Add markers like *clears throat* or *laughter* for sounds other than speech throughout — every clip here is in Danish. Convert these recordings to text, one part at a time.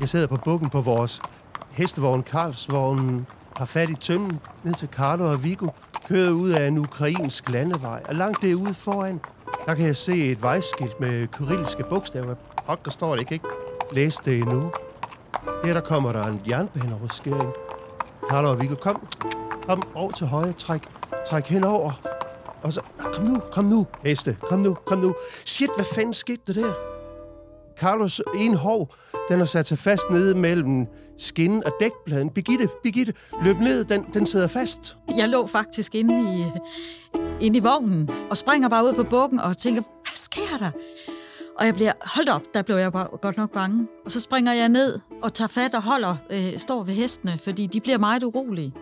Jeg sidder på bukken på vores hestevogn Karlsvognen, har fat i tømmen ned til Carlo og Vigo, kører ud af en ukrainsk landevej, og langt derude foran, der kan jeg se et vejskilt med kyrilliske bogstaver. Pokker står det, jeg kan ikke læse det endnu. Der, der kommer der en jernbaneoverskæring. Carlo og Viggo, kom, kom over til højre, træk, træk henover. Og så, kom nu, kom nu, heste, kom nu, kom nu. Shit, hvad fanden skete der der? Carlos en hov, den har sat sig fast nede mellem skinnen og dækbladen. Birgitte, Birgitte, løb ned, den, den sidder fast. Jeg lå faktisk inde i, inde i vognen og springer bare ud på bukken og tænker, hvad sker der? Og jeg bliver, hold op, der blev jeg bare godt nok bange. Og så springer jeg ned og tager fat og holder, øh, står ved hestene, fordi de bliver meget urolige.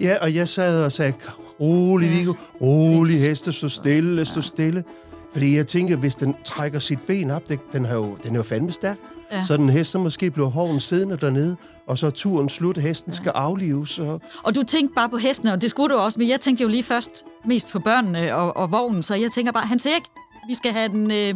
Ja, og jeg sad og sagde, rolig, ja. Viggo, rolig, heste, stå stille, stå stille. Fordi jeg tænker, hvis den trækker sit ben op, det, den, har jo, den er jo fandme stærk. Ja. Så den hest, så måske bliver hoven siddende dernede, og så er turen slut, hesten ja. skal aflives. Og... og du tænkte bare på hesten, og det skulle du også, men jeg tænkte jo lige først mest på børnene og, og vognen, så jeg tænker bare, han siger ikke, vi skal have den øh,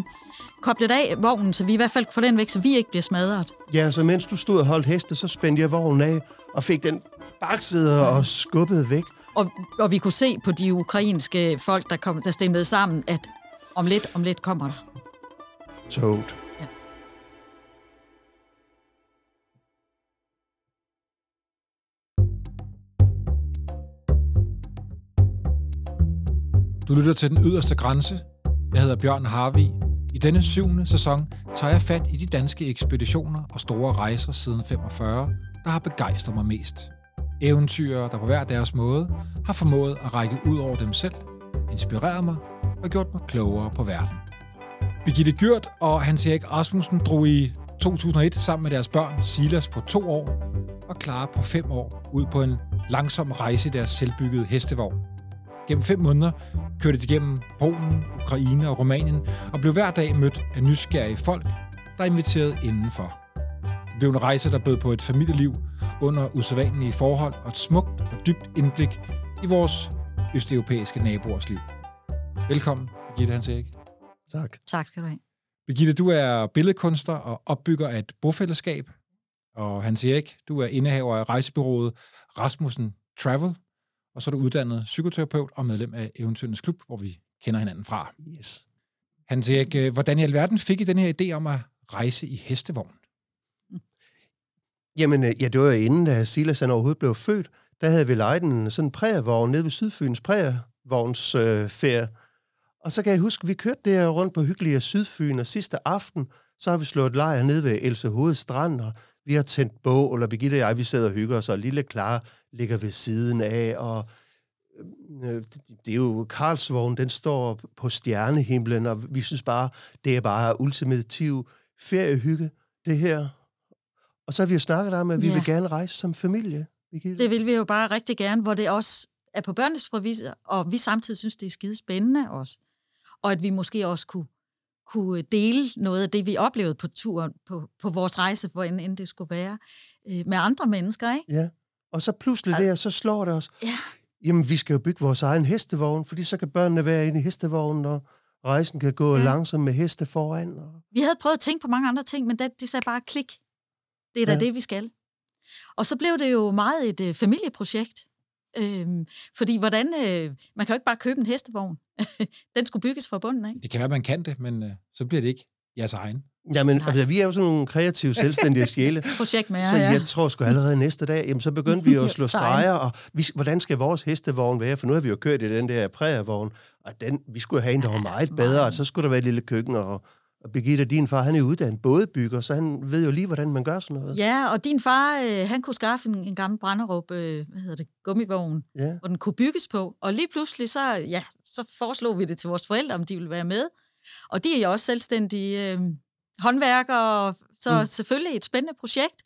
koblet af, vognen, så vi i hvert fald får den væk, så vi ikke bliver smadret. Ja, så mens du stod og holdt heste, så spændte jeg vognen af og fik den bakset ja. og skubbet væk. Og, og vi kunne se på de ukrainske folk, der, kom, der stemmede sammen, at om lidt, om lidt kommer der. Toad. Ja. Du lytter til Den Yderste Grænse. Jeg hedder Bjørn Harvi. I denne syvende sæson tager jeg fat i de danske ekspeditioner og store rejser siden 45, der har begejstret mig mest. Eventyr, der på hver deres måde har formået at række ud over dem selv, inspireret mig og gjort mig klogere på verden. Birgitte Gyrt og Hans Erik Rasmussen drog i 2001 sammen med deres børn Silas på to år og Clara på fem år ud på en langsom rejse i deres selvbyggede hestevogn. Gennem fem måneder kørte de gennem Polen, Ukraine og Rumænien og blev hver dag mødt af nysgerrige folk, der inviterede indenfor. Det blev en rejse, der bød på et familieliv under usædvanlige forhold og et smukt og dybt indblik i vores østeuropæiske naboers liv. Velkommen, Birgitte Hans Erik. Tak. Tak skal du have. Birgitte, du er billedkunstner og opbygger af et bofællesskab. Og Hans Erik, du er indehaver af rejsebyrået Rasmussen Travel. Og så er du uddannet psykoterapeut og medlem af Eventyrens Klub, hvor vi kender hinanden fra. Yes. Hans Erik, øh, hvordan i alverden fik I den her idé om at rejse i hestevogn? Jamen, øh, ja, det var inden, da Silas han overhovedet blev født. Der havde vi lejet en sådan prærvogn nede ved Sydfyns prærvognsferie. Øh, og så kan jeg huske, vi kørte der rundt på hyggelige Sydfyn, og sidste aften, så har vi slået lejr nede ved Else Hoved Strand, og vi har tændt bog, eller Birgitte og jeg, vi sidder og hygger os, og lille Klar ligger ved siden af, og øh, det er jo Karlsvogn, den står på stjernehimlen, og vi synes bare, det er bare ultimativ feriehygge, det her. Og så har vi jo snakket om, at vi ja. vil gerne rejse som familie. Birgitte. Det vil vi jo bare rigtig gerne, hvor det også er på børnenes og vi samtidig synes, det er skide spændende også og at vi måske også kunne, kunne dele noget af det, vi oplevede på turen, på, på vores rejse, hvor end, det skulle være, øh, med andre mennesker, ikke? Ja, og så pludselig der, så slår det os. Ja. Jamen, vi skal jo bygge vores egen hestevogn, fordi så kan børnene være inde i hestevognen, og rejsen kan gå ja. langsomt med heste foran. Og... Vi havde prøvet at tænke på mange andre ting, men det, det sagde bare klik. Det er da ja. det, vi skal. Og så blev det jo meget et øh, familieprojekt. Øhm, fordi hvordan, øh, man kan jo ikke bare købe en hestevogn. *laughs* Den skulle bygges fra bunden, ikke? Det kan være, man kan det, men øh, så bliver det ikke jeres egen. Jamen, altså, vi er jo sådan nogle kreative, *laughs* selvstændige sjæle. Projekt med jer, Så jeg tror sgu allerede næste dag, jamen, så begyndte vi at *laughs* slå streger, og vi, hvordan skal vores hestevogn være? For nu har vi jo kørt i den der prærevogn, og den, vi skulle have en, der var meget bedre, og så skulle der være et lille køkken, og og Birgitte, din far, han er uddannet bådebygger, så han ved jo lige, hvordan man gør sådan noget. Ja, og din far, øh, han kunne skaffe en, en gammel brænderup, øh, hvad hedder det, gummivogn, ja. hvor den kunne bygges på. Og lige pludselig, så, ja, så foreslog vi det til vores forældre, om de ville være med. Og de er jo også selvstændige øh, håndværkere, så mm. selvfølgelig et spændende projekt.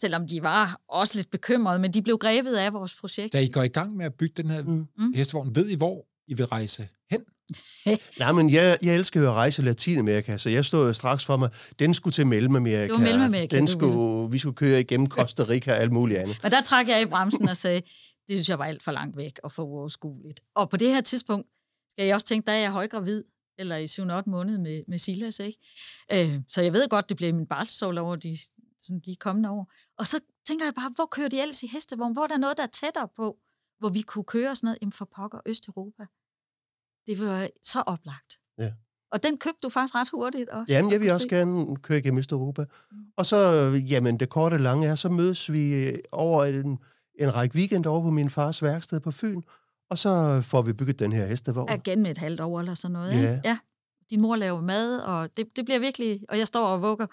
Selvom de var også lidt bekymrede, men de blev grebet af vores projekt. Da I går i gang med at bygge den her mm. hestevogn, ved I, hvor I vil rejse? *laughs* Nej, men jeg, jeg elsker jo at rejse i Latinamerika, så jeg stod jo straks for mig, den skulle til Mellemamerika. Det Mellemamerika. Den skulle, vi skulle køre igennem *laughs* Costa Rica og alt muligt andet. og der trak jeg i bremsen og sagde, det synes jeg var alt for langt væk og for uoverskueligt. Og på det her tidspunkt skal jeg også tænke, der er jeg højgravid, eller i 7-8 måneder med, med Silas, ikke? Øh, så jeg ved godt, det blev min barselsårlov, og de sådan lige kommende år. Og så tænker jeg bare, hvor kører de ellers i hestevogn? Hvor er der noget, der er tættere på, hvor vi kunne køre sådan noget inden for pokker Østeuropa? Det var så oplagt. Ja. Og den købte du faktisk ret hurtigt også. Jamen, jeg vil også se. gerne køre igennem Østeuropa. Mm. Og så, jamen, det korte lange er, så mødes vi over en, en række weekend over på min fars værksted på Fyn, og så får vi bygget den her hestevogn. Igen med et halvt år eller sådan noget, ja. Ikke? ja. Din mor laver mad, og det, det bliver virkelig... Og jeg står og vugger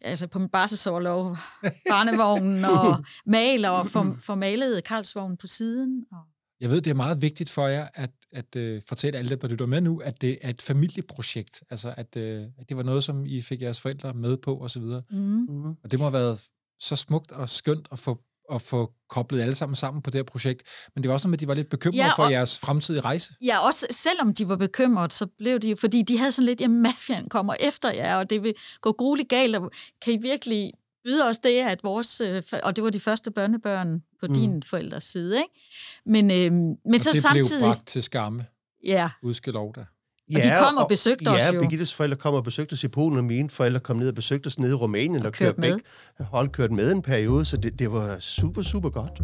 altså på min barselsårlov, *laughs* barnevognen og maler og får, får malet Karlsvognen på siden. Og... Jeg ved, det er meget vigtigt for jer at, at uh, fortælle alle der lytter med nu, at det er et familieprojekt. Altså, at, uh, at det var noget, som I fik jeres forældre med på osv. Mm. Og det må have været så smukt og skønt at få at få koblet alle sammen sammen på det her projekt. Men det var også noget med, at de var lidt bekymrede ja, for jeres fremtidige rejse. Ja, også selvom de var bekymrede, så blev de fordi de havde sådan lidt, at mafiaen kommer efter jer, og det vil gå grueligt galt, og kan I virkelig byde os det, at vores, øh, og det var de første børnebørn på mm. din forældres side, ikke? Men, øh, men og så det samtidig... blev bragt til skamme. Ja. Udskelov da. Ja, og de kom og besøgte og, os ja, jo. Ja, Birgittes forældre kom og besøgte os i Polen, og mine forældre kom ned og besøgte os nede i Rumænien, og, og kørte med. Begge, hold kørt med en periode, så det, det var super, super godt.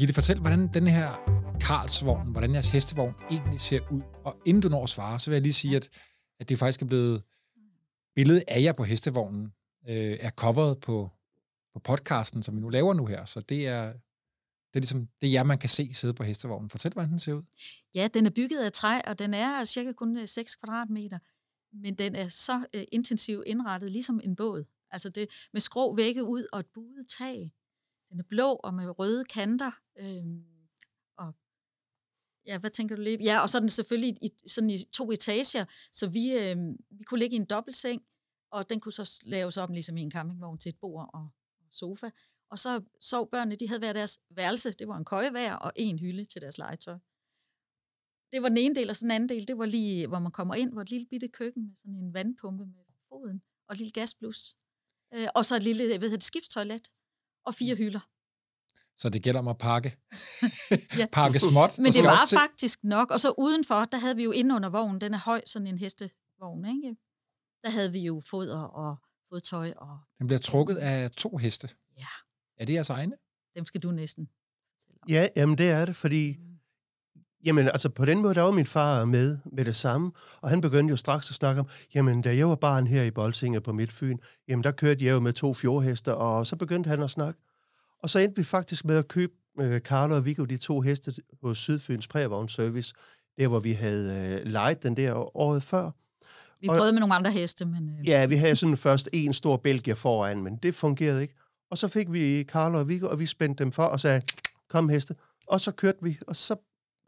Birgitte, fortæl, hvordan den her Karlsvogn, hvordan jeres hestevogn egentlig ser ud. Og inden du når at svare, så vil jeg lige sige, at, at det faktisk er blevet billedet af jer på hestevognen øh, er coveret på, på podcasten, som vi nu laver nu her. Så det er, det er ligesom, det er jer, man kan se sidde på hestevognen. Fortæl, hvordan den ser ud. Ja, den er bygget af træ, og den er cirka kun øh, 6 kvadratmeter. Men den er så øh, intensivt indrettet, ligesom en båd. Altså det med skrå vægge ud og et buet tag. Den er blå og med røde kanter. Øh, og ja, hvad tænker du lige? Ja, og så er den selvfølgelig i, sådan i to etager, så vi, øh, vi kunne ligge i en dobbeltseng, og den kunne så laves om ligesom i en campingvogn til et bord og sofa. Og så sov børnene, de havde hver deres værelse. Det var en køje hver og en hylde til deres legetøj. Det var den ene del, og så den anden del, det var lige, hvor man kommer ind, hvor et lille bitte køkken med sådan en vandpumpe med foden, og et lille gasblus. Øh, og så et lille, hvad hedder det, skibstoilet, og fire mm. hylder. Så det gælder om at pakke, *laughs* ja. pakke småt. Men det var faktisk nok. Og så udenfor, der havde vi jo inde under vognen, den er høj, sådan en hestevogn, ikke? der havde vi jo foder og fodtøj. Og... Den bliver trukket af to heste. Ja. Er det jeres egne? Dem skal du næsten Ja, jamen det er det, fordi mm. Jamen, altså på den måde, der var min far med med det samme, og han begyndte jo straks at snakke om, jamen, da jeg var barn her i Bolsinge på Midtfyn, jamen, der kørte jeg jo med to fjordhester, og så begyndte han at snakke. Og så endte vi faktisk med at købe øh, Carlo og Viggo, de to heste, hos Sydfyns Service, der hvor vi havde øh, lejet den der året før. Vi prøvede og, med nogle andre heste, men... Øh... Ja, vi havde sådan først en stor Belgier foran, men det fungerede ikke. Og så fik vi Carlo og Viggo, og vi spændte dem for og sagde, kom heste. Og så kørte vi, og så...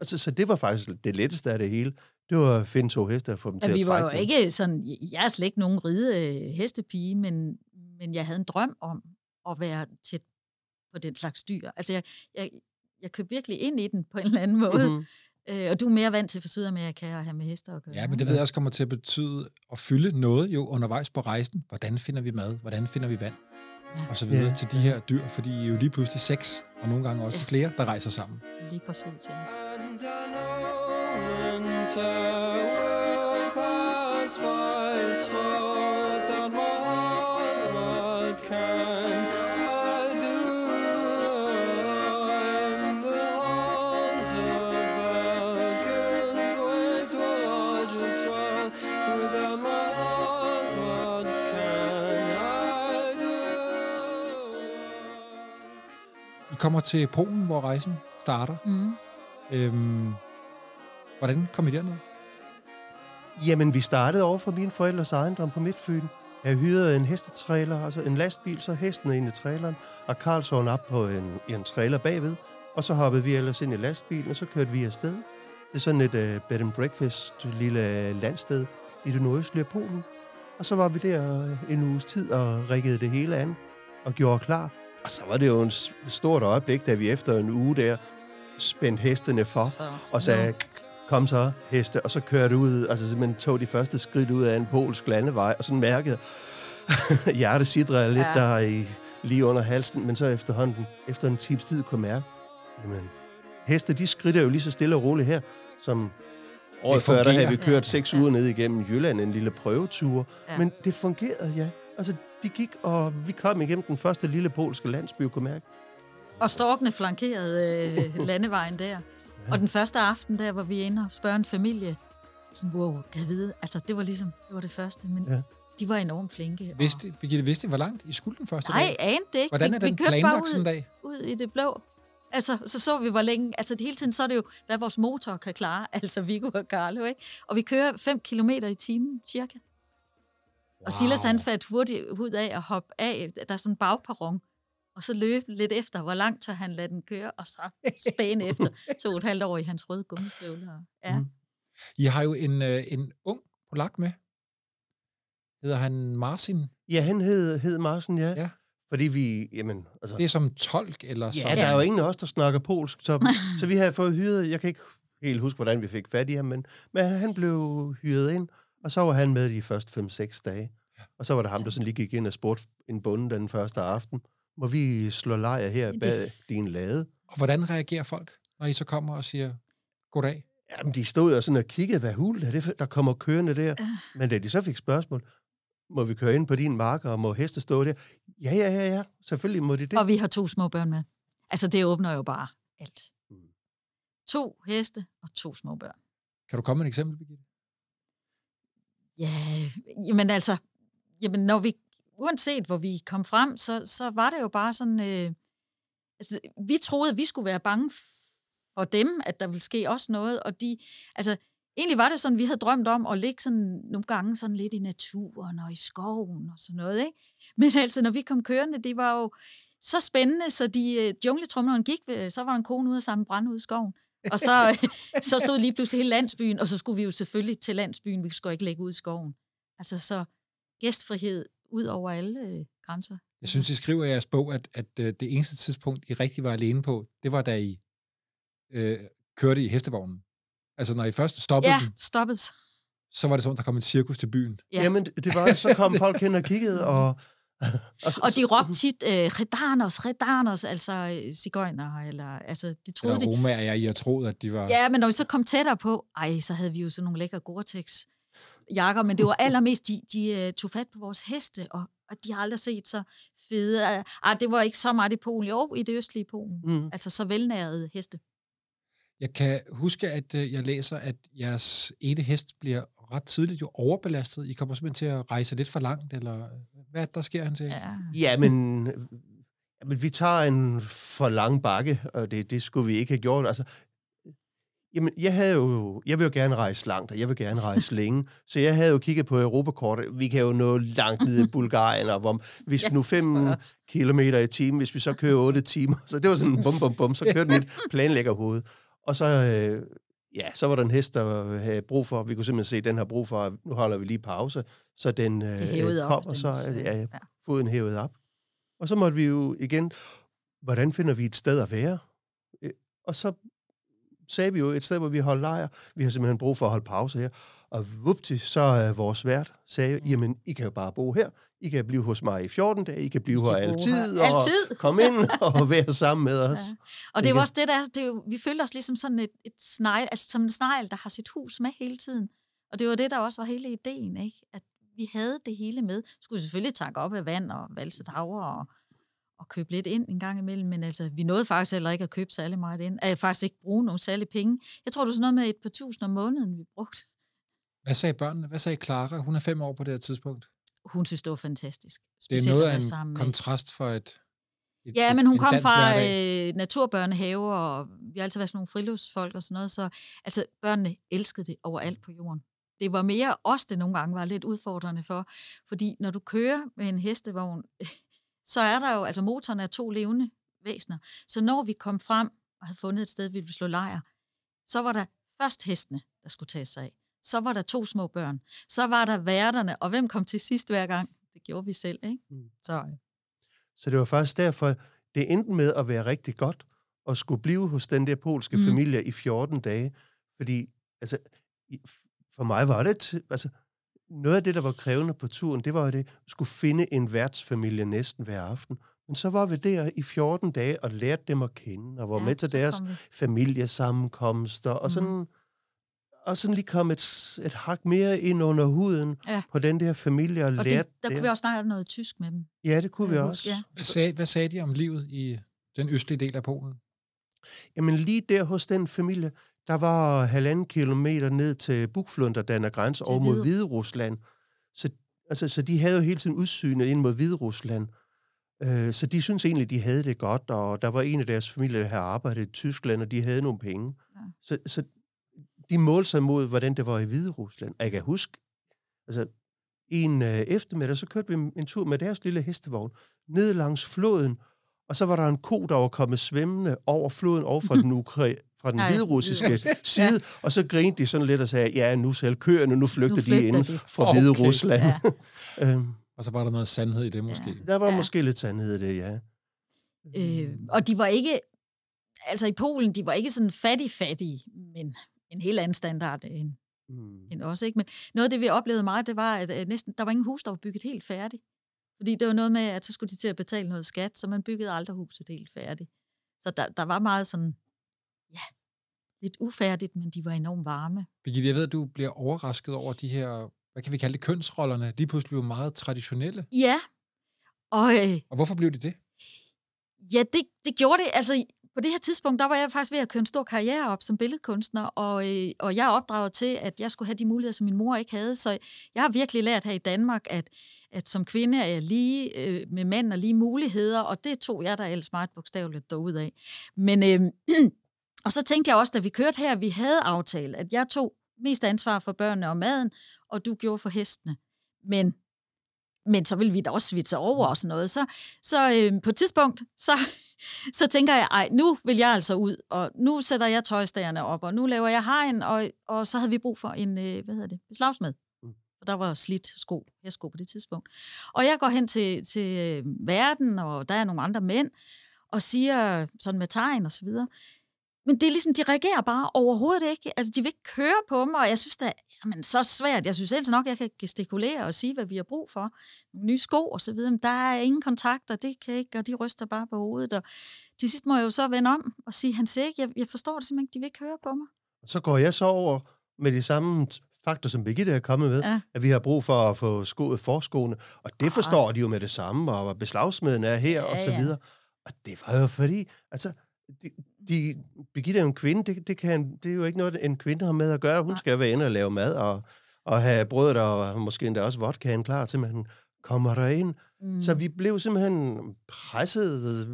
Altså, så det var faktisk det letteste af det hele. Det var at finde to heste og få dem ja, til at trække Vi var jo dem. ikke sådan... Jeg er slet ikke nogen ride øh, hestepige, men, men jeg havde en drøm om at være tæt på den slags dyr. Altså, jeg, jeg, jeg købte virkelig ind i den på en eller anden måde. Mm-hmm. Øh, og du er mere vant til for Sydamerika at have med hester at gøre. Ja, men det ved jeg også kommer til at betyde at fylde noget jo undervejs på rejsen. Hvordan finder vi mad? Hvordan finder vi vand? Og så videre ja. til de her dyr, fordi I er jo lige pludselig seks, og nogle gange også ja. flere, der rejser sammen. Lige præcis, ja. Kommer til Polen, hvor rejsen starter. Mm. Øhm, hvordan kom I derned? Jamen, vi startede over for mine forældres ejendom på Midtfyn. Jeg hyrede en hestetræler, altså en lastbil, så hesten ind i traileren, og Karlsson op på en, en trailer bagved. Og så hoppede vi ellers ind i lastbilen, og så kørte vi afsted til sådan et uh, bed and breakfast lille landsted i det nordøstlige Polen. Og så var vi der en uges tid og riggede det hele an og gjorde klar. Og så var det jo en stort øjeblik, da vi efter en uge der spændte hestene for, så, og sagde, no. kom så heste, og så kørte ud, altså simpelthen tog de første skridt ud af en polsk landevej, og sådan mærkede *laughs* hjertet sidre lidt ja. der i, lige under halsen, men så efterhånden, efter en times tid kunne mærke, jamen, heste, de skrider jo lige så stille og roligt her, som året før, der havde vi kørt seks ja, uger ned igennem Jylland, en lille prøvetur. Ja. Men det fungerede, ja. Altså, de gik, og vi kom igennem den første lille polske landsby, kunne mærke. Og storkene flankerede øh, landevejen der. Ja. Og den første aften der, hvor vi er inde og spørger en familie, sådan, wow, kan jeg vide? Altså, det var ligesom, det var det første, men ja. de var enormt flinke. Vidste, og... Birgitte, vidste hvor langt I skulle den første Nej, dag? Nej, anede det ikke. Hvordan er vi, den vi planlagt sådan en dag? ud i det blå. Altså, så så vi, hvor længe... Altså, det hele tiden, så er det jo, hvad vores motor kan klare. *laughs* Altså, Viggo og Carlo, ikke? Og vi kører 5 km i timen, cirka. Wow. Og Silas, han fandt hurtigt ud af at hoppe af. Der er sådan en bagperron. Og så løbe lidt efter, hvor langt tør han lade den køre, og så spæne efter to og et halvt år i hans røde gummistøvler. Ja. Mm. I har jo en, øh, en ung polak med. Hedder han Marcin? Ja, han hed, hed Marcin, ja. ja. Fordi vi, jamen... Altså, det er som tolk, eller så? Ja, der er jo ingen af os, der snakker polsk, så, *laughs* så vi har fået hyret... Jeg kan ikke helt huske, hvordan vi fik fat i ham, men, men han blev hyret ind, og så var han med de første 5-6 dage. Og så var det ham, der sådan lige gik ind og spurgte en bonde den første aften, må vi slå lejr her bag din lade. Og hvordan reagerer folk, når I så kommer og siger, goddag? Jamen, de stod og sådan og kiggede, hvad hul er det, der kommer kørende der. Uh. Men da de så fik spørgsmål, må vi køre ind på din marker, og må heste stå der? Ja, ja, ja, ja, selvfølgelig må de det. Og vi har to små børn med. Altså, det åbner jo bare alt. Mm. To heste og to små børn. Kan du komme med et eksempel, Birgitte? Ja, jamen altså, jamen når vi, uanset hvor vi kom frem, så, så var det jo bare sådan, øh, altså, vi troede, at vi skulle være bange for dem, at der ville ske også noget, og de, altså, egentlig var det sådan, vi havde drømt om at ligge sådan nogle gange sådan lidt i naturen og i skoven og sådan noget, ikke? *laughs* Men altså, når vi kom kørende, det var jo så spændende, så de øh, gik, øh, så var der en kone ude og samle brand ud i skoven. Og så, *laughs* så stod lige pludselig hele landsbyen, og så skulle vi jo selvfølgelig til landsbyen, vi skulle ikke lægge ud i skoven. Altså så gæstfrihed ud over alle øh, grænser. Jeg synes, I skriver i jeres bog, at, at øh, det eneste tidspunkt, I rigtig var alene på, det var da I øh, kørte i hestevognen. Altså, når I først stoppede Ja, den, stoppede. så var det sådan, der kom et cirkus til byen. Ja. Jamen, det var så kom *laughs* folk hen og kiggede, og... *laughs* og, så, og de råbte tit, øh, redanos, redanos, altså øh, cigøjner, eller, altså, de troede eller romager, ja, I har troet, at de var... Ja, men når vi så kom tættere på, ej, så havde vi jo sådan nogle lækre Gore-Tex jakker, men det var *laughs* allermest, de, de uh, tog fat på vores heste, og, og de har aldrig set så fede... Ah, det var ikke så meget i Polen, jo, i det østlige Polen. Mm. Altså så velnærede heste. Jeg kan huske, at øh, jeg læser, at jeres ene hest bliver ret tidligt jo overbelastet. I kommer simpelthen til at rejse lidt for langt, eller hvad der sker han til? Ja, ja men, men vi tager en for lang bakke, og det, det skulle vi ikke have gjort. Altså, Jamen, jeg havde jo, jeg vil jo gerne rejse langt, og jeg vil gerne rejse *laughs* længe. Så jeg havde jo kigget på Europakortet. Vi kan jo nå langt ned i Bulgarien, og hvor, hvis ja, nu 5 kilometer i timen, hvis vi så kører 8 timer. Så det var sådan bum, bum, bum, så kørte den et *laughs* planlæggerhoved. Og så, øh, ja, så var der en hest, der havde brug for, vi kunne simpelthen se, at den har brug for, nu holder vi lige pause, så den øh, kom, op, og så ja, ja, foden hævet op. Og så måtte vi jo igen, hvordan finder vi et sted at være? Øh, og så sagde vi jo et sted, hvor vi holder lejr. Vi har simpelthen brug for at holde pause her. Og vupti, så er vores vært sagde, jamen, I kan jo bare bo her. I kan blive hos mig i 14 dage. I kan blive I her altid. Her. Og altid. komme ind *laughs* og være sammen med os. Ja. Og det er jo også det, der, det er jo, vi føler os ligesom sådan et, et snegl, altså som en snegl, der har sit hus med hele tiden. Og det var det, der også var hele ideen, ikke? At vi havde det hele med. Skulle selvfølgelig takke op af vand og valse havre og at købe lidt ind en gang imellem, men altså, vi nåede faktisk heller ikke at købe særlig meget ind. Jeg faktisk ikke bruge nogen særlig penge. Jeg tror, det var sådan noget med et par tusind om måneden, vi brugte. Hvad sagde børnene? Hvad sagde Clara? Hun er fem år på det her tidspunkt. Hun synes, det var fantastisk. Det er noget af en kontrast for et, et Ja, men hun kom fra øh, naturbørnehave, og vi har altid været sådan nogle friluftsfolk og sådan noget, så altså, børnene elskede det overalt på jorden. Det var mere os, det nogle gange var lidt udfordrende for, fordi når du kører med en hestevogn, så er der jo, altså motoren er to levende væsener. Så når vi kom frem og havde fundet et sted, vi ville slå lejr, så var der først hestene, der skulle tage sig af. Så var der to små børn. Så var der værterne, og hvem kom til sidst hver gang? Det gjorde vi selv, ikke? Mm. Så. så det var først derfor, det endte med at være rigtig godt at skulle blive hos den der polske mm. familie i 14 dage. Fordi, altså, for mig var det, altså, noget af det, der var krævende på turen, det var jo det, at skulle finde en værtsfamilie næsten hver aften. Men så var vi der i 14 dage og lærte dem at kende, og var ja, med til deres familiesammenkomster, og sådan, mm. og sådan lige kom et, et hak mere ind under huden ja. på den der familie, og, og lærte det, der kunne vi også snakke noget tysk med dem. Ja, det kunne vi også. Ja. Hvad, sagde, hvad sagde de om livet i den østlige del af Polen? Jamen lige der hos den familie, der var halvanden kilometer ned til Bukflund, der danner grænse over mod Hvide Rusland. Så, altså, så de havde jo hele tiden udsynet ind mod Hvide Rusland. Øh, så de synes egentlig, de havde det godt, og der var en af deres familier, der havde arbejdet i Tyskland, og de havde nogle penge. Ja. Så, så de målte sig mod, hvordan det var i Hvide Rusland. Og jeg kan huske, altså en øh, eftermiddag, så kørte vi en tur med deres lille hestevogn ned langs floden, og så var der en ko, der var kommet svømmende over floden over fra *laughs* den, ukra- fra den hviderussiske side, ja. og så grinte de sådan lidt og sagde, ja, nu selv køerne, nu flygter, nu flygter de ind fra okay. Hvide Rusland. Ja. *laughs* øhm, og så var der noget sandhed i det måske. Ja. Der var ja. måske lidt sandhed i det, ja. Øh, og de var ikke, altså i Polen, de var ikke sådan fattig-fattige, men en helt anden standard end, mm. end os. Ikke? Men noget af det, vi oplevede meget, det var, at næsten, der var ingen hus, der var bygget helt færdigt. Fordi det var noget med, at så skulle de til at betale noget skat, så man byggede aldrig huset helt færdigt. Så der, der var meget sådan, ja, lidt ufærdigt, men de var enormt varme. Birgitte, jeg ved, at du bliver overrasket over de her, hvad kan vi kalde det, kønsrollerne. De pludselig blev meget traditionelle. Ja. Og, øh, og hvorfor blev det det? Ja, det, det gjorde det. Altså, på det her tidspunkt, der var jeg faktisk ved at køre en stor karriere op som billedkunstner, og, øh, og jeg opdraget til, at jeg skulle have de muligheder, som min mor ikke havde. Så jeg har virkelig lært her i Danmark, at, at som kvinde er jeg lige øh, med mænd og lige muligheder, og det tog jeg da ellers meget bogstaveligt derud af. Men, øh, *clears throat* og så tænkte jeg også, da vi kørte her, vi havde aftalt, at jeg tog mest ansvar for børnene og maden, og du gjorde for hestene. Men men så vil vi da også svitse over og sådan noget. Så, så øh, på et tidspunkt, så, *laughs* så tænker jeg, ej, nu vil jeg altså ud, og nu sætter jeg tøjstagerne op, og nu laver jeg hegn, og, og så havde vi brug for en, øh, hvad hedder det, beslagsmed. Mm. Og der var slidt sko, jeg sko på det tidspunkt. Og jeg går hen til, til øh, verden, og der er nogle andre mænd, og siger sådan med tegn og så videre, men det er ligesom, de reagerer bare overhovedet ikke. Altså, de vil ikke køre på mig, og jeg synes, det er jamen, så svært. Jeg synes ellers nok, jeg kan gestikulere og sige, hvad vi har brug for. Nogle nye sko og så videre, men der er ingen kontakter, det kan ikke, og de ryster bare på hovedet. Og til sidst må jeg jo så vende om og sige, han siger ikke, jeg, jeg forstår det simpelthen ikke, de vil ikke høre på mig. Så går jeg så over med de samme faktor, som Birgitte er kommet med, ja. at vi har brug for at få skoet forskoene, og det ah. forstår de jo med det samme, og beslagsmeden er her, ja, og så videre. Ja. Og det var jo fordi, altså, de, de, Birgitte er en kvinde, det, det, kan, det er jo ikke noget, en kvinde har med at gøre. Hun skal være inde og lave mad, og, og have brødet, og måske endda også vodkaen klar til, man kommer derind. Mm. Så vi blev simpelthen presset.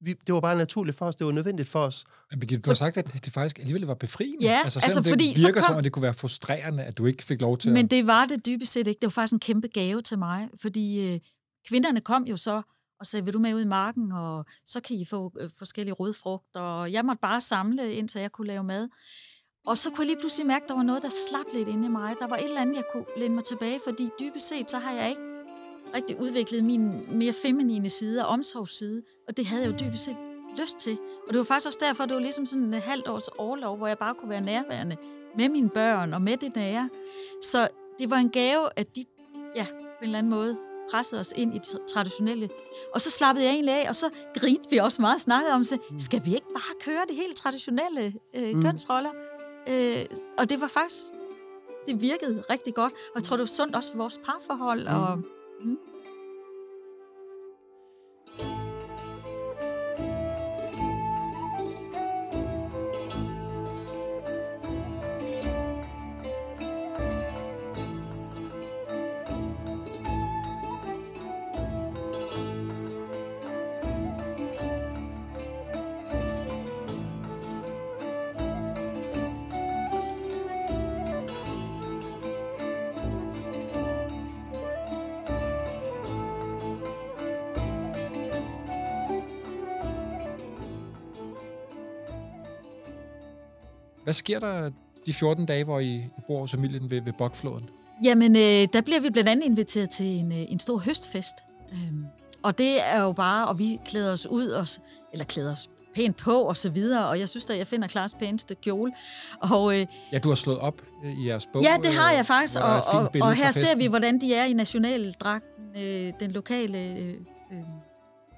Vi, det var bare naturligt for os, det var nødvendigt for os. Men Birgitte, du har sagt, at det faktisk alligevel var befriende. Ja, altså, altså det fordi, virker kom... som, at det kunne være frustrerende, at du ikke fik lov til Men at... det var det dybest set ikke. Det var faktisk en kæmpe gave til mig, fordi øh, kvinderne kom jo så og sagde, vil du med ud i marken, og så kan I få øh, forskellige rødfrugter. Og jeg måtte bare samle, indtil jeg kunne lave mad. Og så kunne jeg lige pludselig mærke, at der var noget, der slap lidt inde i mig. Der var et eller andet, jeg kunne læne mig tilbage, fordi dybest set, så har jeg ikke rigtig udviklet min mere feminine side og omsorgsside. Og det havde jeg jo dybest set lyst til. Og det var faktisk også derfor, det var ligesom sådan et halvt års overlov, hvor jeg bare kunne være nærværende med mine børn og med det nære. Så det var en gave, at de ja, på en eller anden måde pressede os ind i det traditionelle. Og så slappede jeg egentlig af, og så grinte vi også meget snakket om, så mm. skal vi ikke bare køre det helt traditionelle øh, mm. kønsroller? Øh, og det var faktisk, det virkede rigtig godt, og jeg tror, det var sundt også for vores parforhold. Mm. Og, mm. Sker der de 14 dage, hvor I bor hos familien ved, ved Bokfloden? Jamen, øh, der bliver vi blandt andet inviteret til en, øh, en stor høstfest. Øhm, og det er jo bare, og vi klæder os ud, og, eller klæder os pænt på og så videre, og jeg synes at jeg finder Klars pæneste kjole. Og, øh, ja, du har slået op øh, i jeres bog. Ja, det har jeg faktisk, og, og, og her ser vi, hvordan de er i nationaldragten, øh, den lokale øh, øh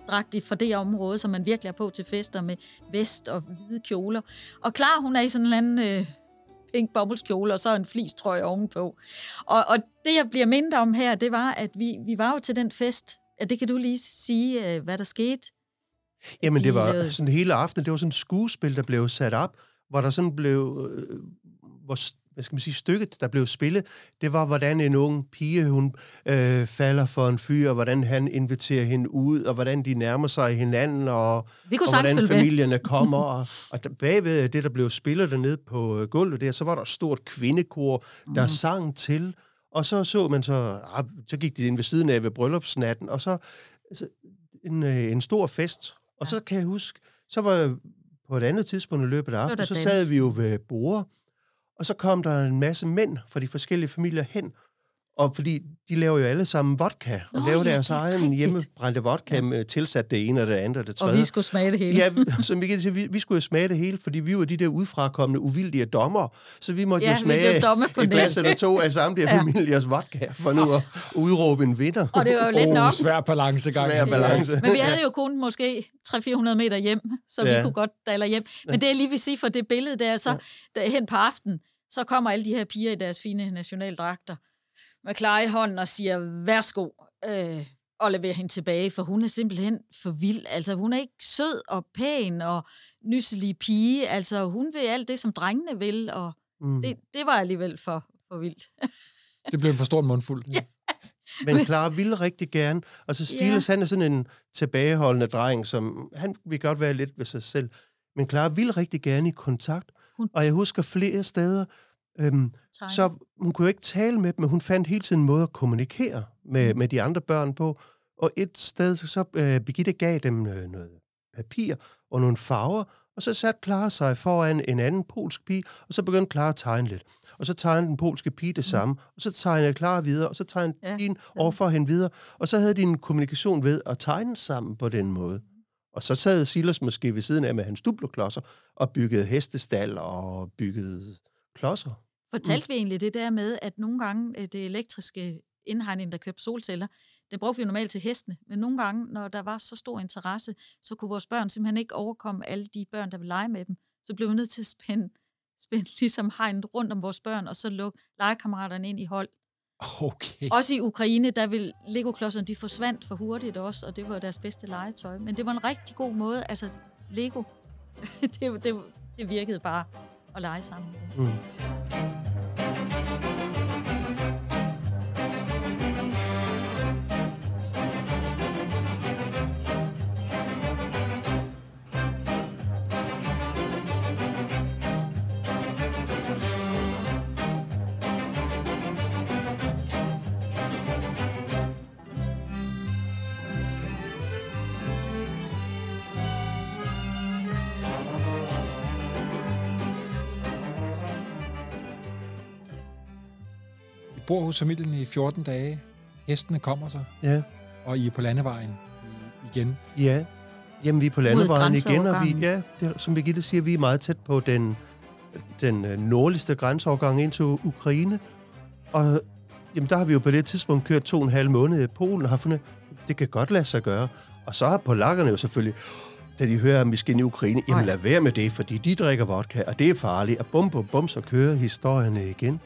dragtig fra det område, som man virkelig er på til fester med vest og hvide kjoler. Og klar, hun er i sådan en anden øh, pink bobbelskjole, og så en flistrøje ovenpå. Og, og det, jeg bliver mindre om her, det var, at vi, vi var jo til den fest. Ja, det kan du lige sige, øh, hvad der skete. Jamen, det var sådan hele aften, det var sådan et skuespil, der blev sat op, hvor der sådan blev, øh, hvor hvad skal man sige, stykket, der blev spillet, det var, hvordan en ung pige, hun øh, falder for en fyr, og hvordan han inviterer hende ud, og hvordan de nærmer sig hinanden, og, Vi kunne og hvordan familierne *laughs* kommer. og, og bagved det, der blev spillet dernede på øh, gulvet der, så var der et stort kvindekor, der mm. sang til, og så så man så, ah, så gik de ind ved siden af ved bryllupsnatten, og så altså, en, øh, en stor fest. Og ja. så kan jeg huske, så var på et andet tidspunkt i løbet af aftenen, så sad vi jo ved bordet, og så kom der en masse mænd fra de forskellige familier hen, og fordi de laver jo alle sammen vodka, og Nå, laver ja, deres egen hjemmebrændte vodka ja. med tilsat det ene og det andet og det tredje. Og vi skulle smage det hele. Ja, så vi, kan sige, vi, vi skulle jo smage det hele, fordi vi var de der udfrakommende, uvildige dommer, så vi måtte ja, jo smage på et glas eller to af samtlige ja. familiers vodka, for nu at udråbe en vinder. Og det var jo lidt oh, nok. Svær balancegang. Svær balance. Men vi havde jo kun måske 300-400 meter hjem, så ja. vi kunne godt dalle hjem. Men det jeg lige vil sige for det billede der, så ja. der, hen på aftenen, så kommer alle de her piger i deres fine nationaldragter med klar i hånden og siger, værsgo, øh, og leverer hende tilbage, for hun er simpelthen for vild. Altså, hun er ikke sød og pæn og nyselig pige. Altså, hun vil alt det, som drengene vil, og mm. det, det var alligevel for, for vildt. det blev en for stor mundfuld. Ja. *laughs* Men Clara ville rigtig gerne, og så Silas, ja. han er sådan en tilbageholdende dreng, som han vil godt være lidt ved sig selv. Men Clara ville rigtig gerne i kontakt, hun... Og jeg husker flere steder, øhm, så hun kunne jo ikke tale med dem, men hun fandt hele tiden en måde at kommunikere med, mm. med de andre børn på. Og et sted, så øh, Birgitte gav dem øh, noget papir og nogle farver, og så satte Clara sig foran en anden polsk pige, og så begyndte Clara at tegne lidt. Og så tegnede den polske pige det mm. samme, mm. og så tegnede Clara videre, og så tegnede ja. pigen overfor hende videre, og så havde de en kommunikation ved at tegne sammen på den måde. Og så sad Silas måske ved siden af med hans dubloklodser og byggede hestestal og byggede klodser. Fortalte mm. vi egentlig det der med, at nogle gange øh, det elektriske indhegning, der købte solceller, det brugte vi normalt til hestene, men nogle gange, når der var så stor interesse, så kunne vores børn simpelthen ikke overkomme alle de børn, der ville lege med dem. Så blev vi nødt til at spænde, spænde ligesom hegnet rundt om vores børn, og så lukke legekammeraterne ind i hold. Okay. Også i Ukraine, der vil Lego-klodserne, de forsvandt for hurtigt også, og det var deres bedste legetøj. Men det var en rigtig god måde, altså Lego, *laughs* det, det, det virkede bare at lege sammen. Mm. Bor hos familien i 14 dage. Hestene kommer sig. Ja. Og I er på landevejen igen. Ja. Jamen, vi er på landevejen igen, og vi, ja, det, som Birgitte siger, vi er meget tæt på den, den øh, nordligste grænseovergang ind til Ukraine. Og jamen, der har vi jo på det tidspunkt kørt to og en halv måned i Polen, og har fundet, det kan godt lade sig gøre. Og så har polakkerne jo selvfølgelig, da de hører, at vi skal ind i Ukraine, jamen lad være med det, fordi de drikker vodka, og det er farligt. Og bum, bum, bum, så kører historierne igen.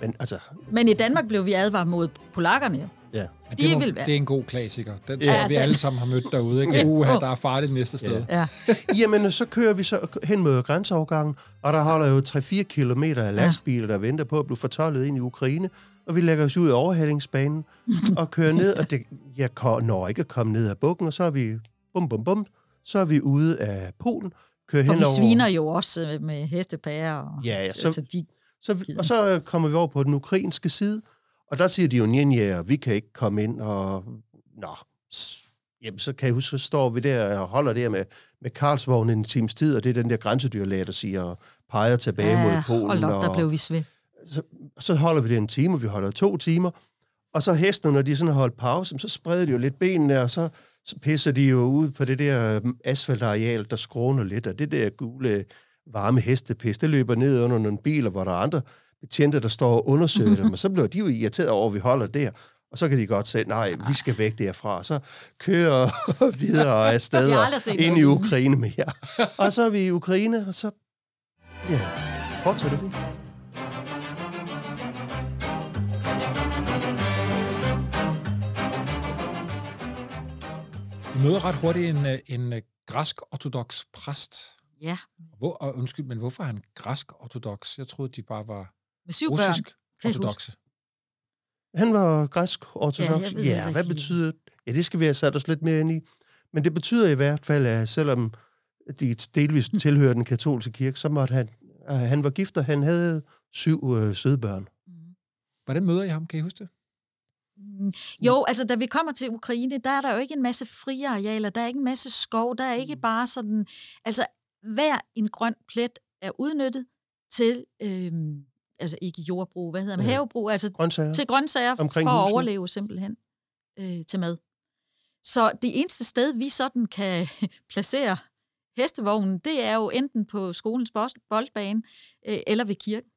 Men, altså, Men i Danmark blev vi advaret mod polakkerne. Ja. De det, må, vil være. det er en god klassiker. Den tror ja, jeg, vi den. alle sammen har mødt derude. Ikke? Ja. Uha, der er farligt næste sted. Ja. *laughs* Jamen, så kører vi så hen mod grænseovergangen, og der holder jo 3-4 kilometer af lastbiler, der venter på at blive fortollet ind i Ukraine. Og vi lægger os ud af overhældingsbanen *laughs* og kører ned, og det, jeg når ikke at komme ned af bukken, og så er vi bum, bum, bum, så er vi ude af Polen, kører hen over... vi sviner jo også med hestepærer. Og, ja, ja, så, altså de så, og så kommer vi over på den ukrainske side, og der siger de jo, ja, vi kan ikke komme ind, og nå, jamen, så kan jeg huske, så står vi der og holder der med, med Karlsvognen en times tid, og det er den der grænsedyrlæge, der siger, og peger tilbage ja, mod Polen. Hold op, der blev vi svedt. Så, så holder vi det en time, og vi holder to timer, og så hestene, når de sådan har holdt pause, så spreder de jo lidt benene, og så, så pisser de jo ud på det der asfaltareal, der skråner lidt, og det der gule varme hestepest, det løber ned under nogle biler, hvor der er andre betjente, der står og undersøger dem, *laughs* og så bliver de jo irriteret over, at vi holder der. Og så kan de godt sige, nej, vi skal væk derfra. Så kører *laughs* videre *laughs* afsted ind i Ukraine mere. Og så er vi i Ukraine, og så ja, fortsætter vi. Du møder ret hurtigt en, øh, en øh, græsk-ortodox præst. Ja. Hvor, og undskyld, men hvorfor er han græsk-ortodox? Jeg troede, de bare var Med syv russisk ortodoxe. Han var græsk-ortodox. Ja, ja hvad betyder Ja, det skal vi have sat os lidt mere ind i. Men det betyder i hvert fald, at selvom de delvis *laughs* tilhører den katolske kirke, så måtte han, han var gift, og han havde syv øh, sødbørn. Mm. Hvordan møder I ham? Kan I huske det? Mm, jo, altså da vi kommer til Ukraine, der er der jo ikke en masse friarealer, der er ikke en masse skov, der er ikke mm. bare sådan, altså hver en grøn plet er udnyttet til, øhm, altså ikke jordbrug, hvad hedder man, ja. havebrug, altså grøntsager. til grøntsager Omkring for husene. at overleve simpelthen øh, til mad. Så det eneste sted, vi sådan kan *laughs* placere hestevognen, det er jo enten på skolens boldbane øh, eller ved kirken.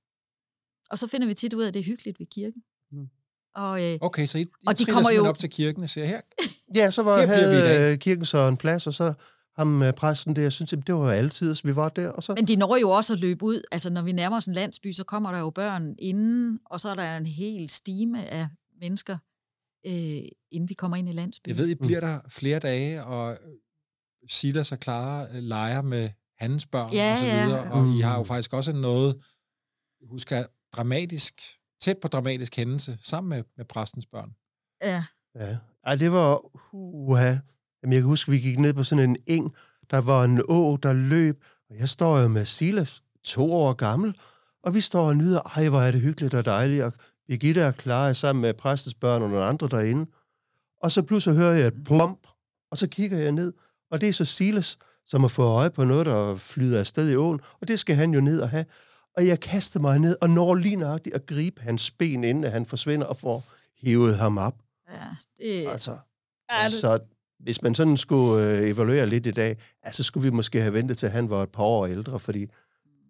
Og så finder vi tit ud af, at det er hyggeligt ved kirken. Mm. Og, øh, okay, så I, I og de kommer jo op til kirken og siger, her, *laughs* ja, så var, her havde kirken så en plads, og så ham øh, præsten der, jeg synes, det var altid, så vi var der. Og så... Men de når jo også at løbe ud. Altså, når vi nærmer os en landsby, så kommer der jo børn inden, og så er der en hel stime af mennesker, øh, inden vi kommer ind i landsbyen. Jeg ved, I bliver der flere dage, og Silas og Clara øh, leger med hans børn ja, og så videre, ja. og I har jo faktisk også noget, husker dramatisk tæt på dramatisk hændelse, sammen med, med præstens børn. Ja. Ja, Ej, det var, uha. Jamen, jeg kan huske, vi gik ned på sådan en eng, der var en å, der løb, og jeg står jo med Silas, to år gammel, og vi står og nyder, ej, hvor er det hyggeligt og dejligt, og Birgitte er klar sammen med præstens børn og nogle andre derinde. Og så pludselig hører jeg et plump, og så kigger jeg ned, og det er så Silas, som har fået øje på noget, der flyder afsted i åen, og det skal han jo ned og have. Og jeg kaster mig ned og når lige nøjagtigt at gribe hans ben, inden han forsvinder og får hævet ham op. Ja, det... Altså, ja, det... så hvis man sådan skulle øh, evaluere lidt i dag, altså skulle vi måske have ventet til, at han var et par år ældre, fordi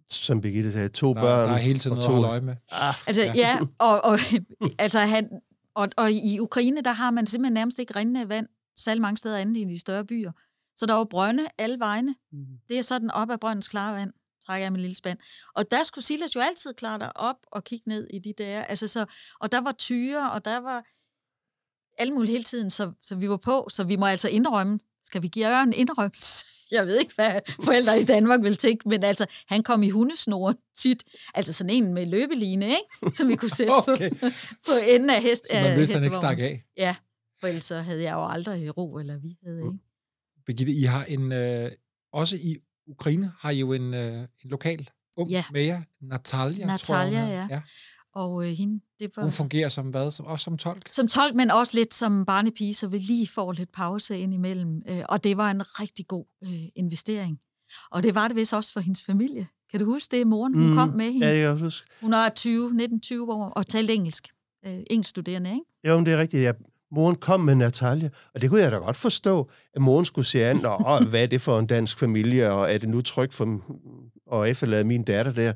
som Birgitte sagde, to der, børn. Der er hele tiden noget to... at holde øje med. Ah, altså, ja, ja *laughs* og, og, *laughs* altså, han, og, og i Ukraine, der har man simpelthen nærmest ikke rindende vand, særlig mange steder andet end i de større byer. Så der er jo brønde alle vegne. Mm. Det er sådan op af brøndens klare vand trækker jeg min lille spand. Og der skulle Silas jo altid klare dig op og kigge ned i de der. Altså så, og der var tyre, og der var alle mulige hele tiden, så, så vi var på. Så vi må altså indrømme, skal vi give en indrømmelse? *laughs* Jeg ved ikke, hvad forældre i Danmark vil tænke, men altså, han kom i hundesnoren tit. Altså sådan en med løbeline, ikke? Som vi kunne sætte *laughs* okay. på, på enden af hest. Så man vidste, han ikke stak af? Ja, for ellers så havde jeg jo aldrig ro, eller vi havde, ikke? Birgitte, I har en, øh, også i Ukraine har jo en, øh, en lokal ung ja. med jer, Natalia, Natalia, tror jeg, ja. ja. Og øh, hende, det var... Hun fungerer som hvad? Som, også som tolk? Som tolk, men også lidt som barnepige, så vi lige får lidt pause ind imellem. Øh, og det var en rigtig god øh, investering. Og det var det vist også for hendes familie. Kan du huske det, moren? Hun mm, kom med hende. Ja, det kan jeg huske. Hun er 20, 19-20 år og talte engelsk. Øh, engelsk studerende, ikke? Jo, men det er rigtigt. Jeg moren kom med Natalia, og det kunne jeg da godt forstå, at moren skulle se an, og hvad er det for en dansk familie, og er det nu trygt for at efterlade min datter der?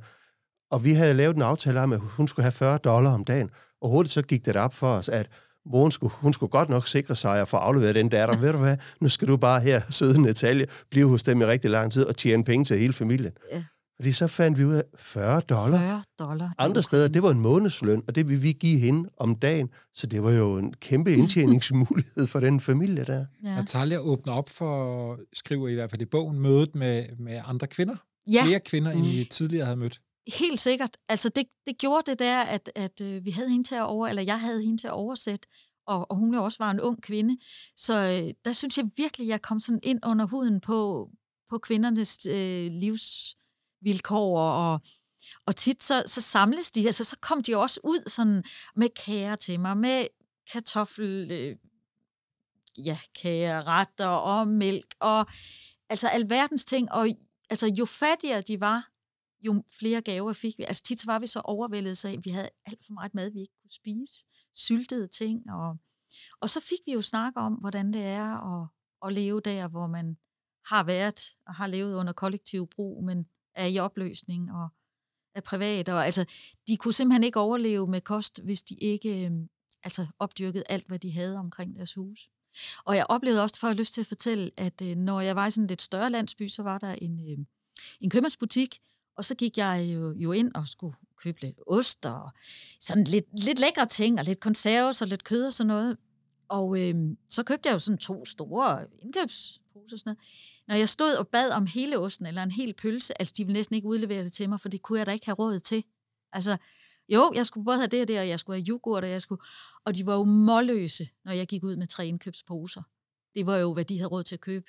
Og vi havde lavet en aftale om, at hun skulle have 40 dollar om dagen, og hurtigt så gik det op for os, at moren skulle, hun skulle godt nok sikre sig at få afleveret den datter. Ved du hvad, nu skal du bare her, *laughs* søde Natalia, blive hos dem i rigtig lang tid og tjene penge til hele familien. Ja. Fordi så fandt vi ud af 40 dollar. 40 dollar. Andre steder, det var en månedsløn, og det ville vi give hende om dagen. Så det var jo en kæmpe indtjeningsmulighed for den familie der. Ja. Natalia åbner op for, skriver i hvert fald i bogen, mødet med, med andre kvinder. Ja. Flere kvinder, end I tidligere havde mødt. Helt sikkert. Altså det, det gjorde det der, at, at øh, vi havde hende til at over, eller jeg havde hende til at oversætte, og, og hun jo også var en ung kvinde. Så øh, der synes jeg virkelig, jeg kom sådan ind under huden på, på kvindernes øh, livsvilkår, og, og tit så, så samles de, altså så kom de også ud sådan med kager til mig, med kartoffel, øh, ja, kager, retter og mælk, og altså alverdens ting, og altså jo fattigere de var, jo flere gaver fik vi. Altså tit så var vi så overvældet, så vi havde alt for meget mad, vi ikke kunne spise. Syltede ting, og, og så fik vi jo snak om, hvordan det er at, at leve der, hvor man har været og har levet under kollektiv brug, men er i opløsning og er privat. Og, altså, de kunne simpelthen ikke overleve med kost, hvis de ikke øhm, altså opdyrkede alt, hvad de havde omkring deres hus. Og jeg oplevede også, for jeg lyst til at fortælle, at øh, når jeg var i sådan en lidt større landsby, så var der en, øhm, en købmandsbutik, og så gik jeg jo, jo ind og skulle købe lidt ost og sådan lidt, lidt lækre ting, og lidt konserves og lidt kød og sådan noget. Og øh, så købte jeg jo sådan to store indkøbsposer og sådan noget. Når jeg stod og bad om hele osten eller en hel pølse, altså de ville næsten ikke udlevere det til mig, for det kunne jeg da ikke have råd til. Altså, jo, jeg skulle både have det og det, og jeg skulle have yoghurt, og jeg skulle... Og de var jo målløse, når jeg gik ud med tre indkøbsposer. Det var jo, hvad de havde råd til at købe,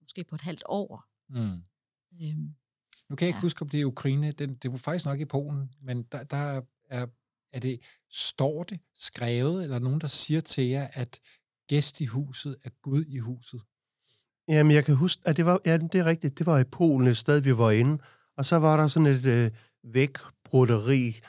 måske på et halvt år. Mm. Øhm, nu kan jeg ikke ja. huske, om det er Ukraine. Det, det var faktisk nok i Polen, men der, der er, er det, står det skrevet, eller nogen, der siger til jer, at gæst i huset er Gud i huset? Jamen, jeg kan huske, at det var, ja, det er rigtigt, det var i Polen et sted, vi var inde, og så var der sådan et øh, vækbroderi,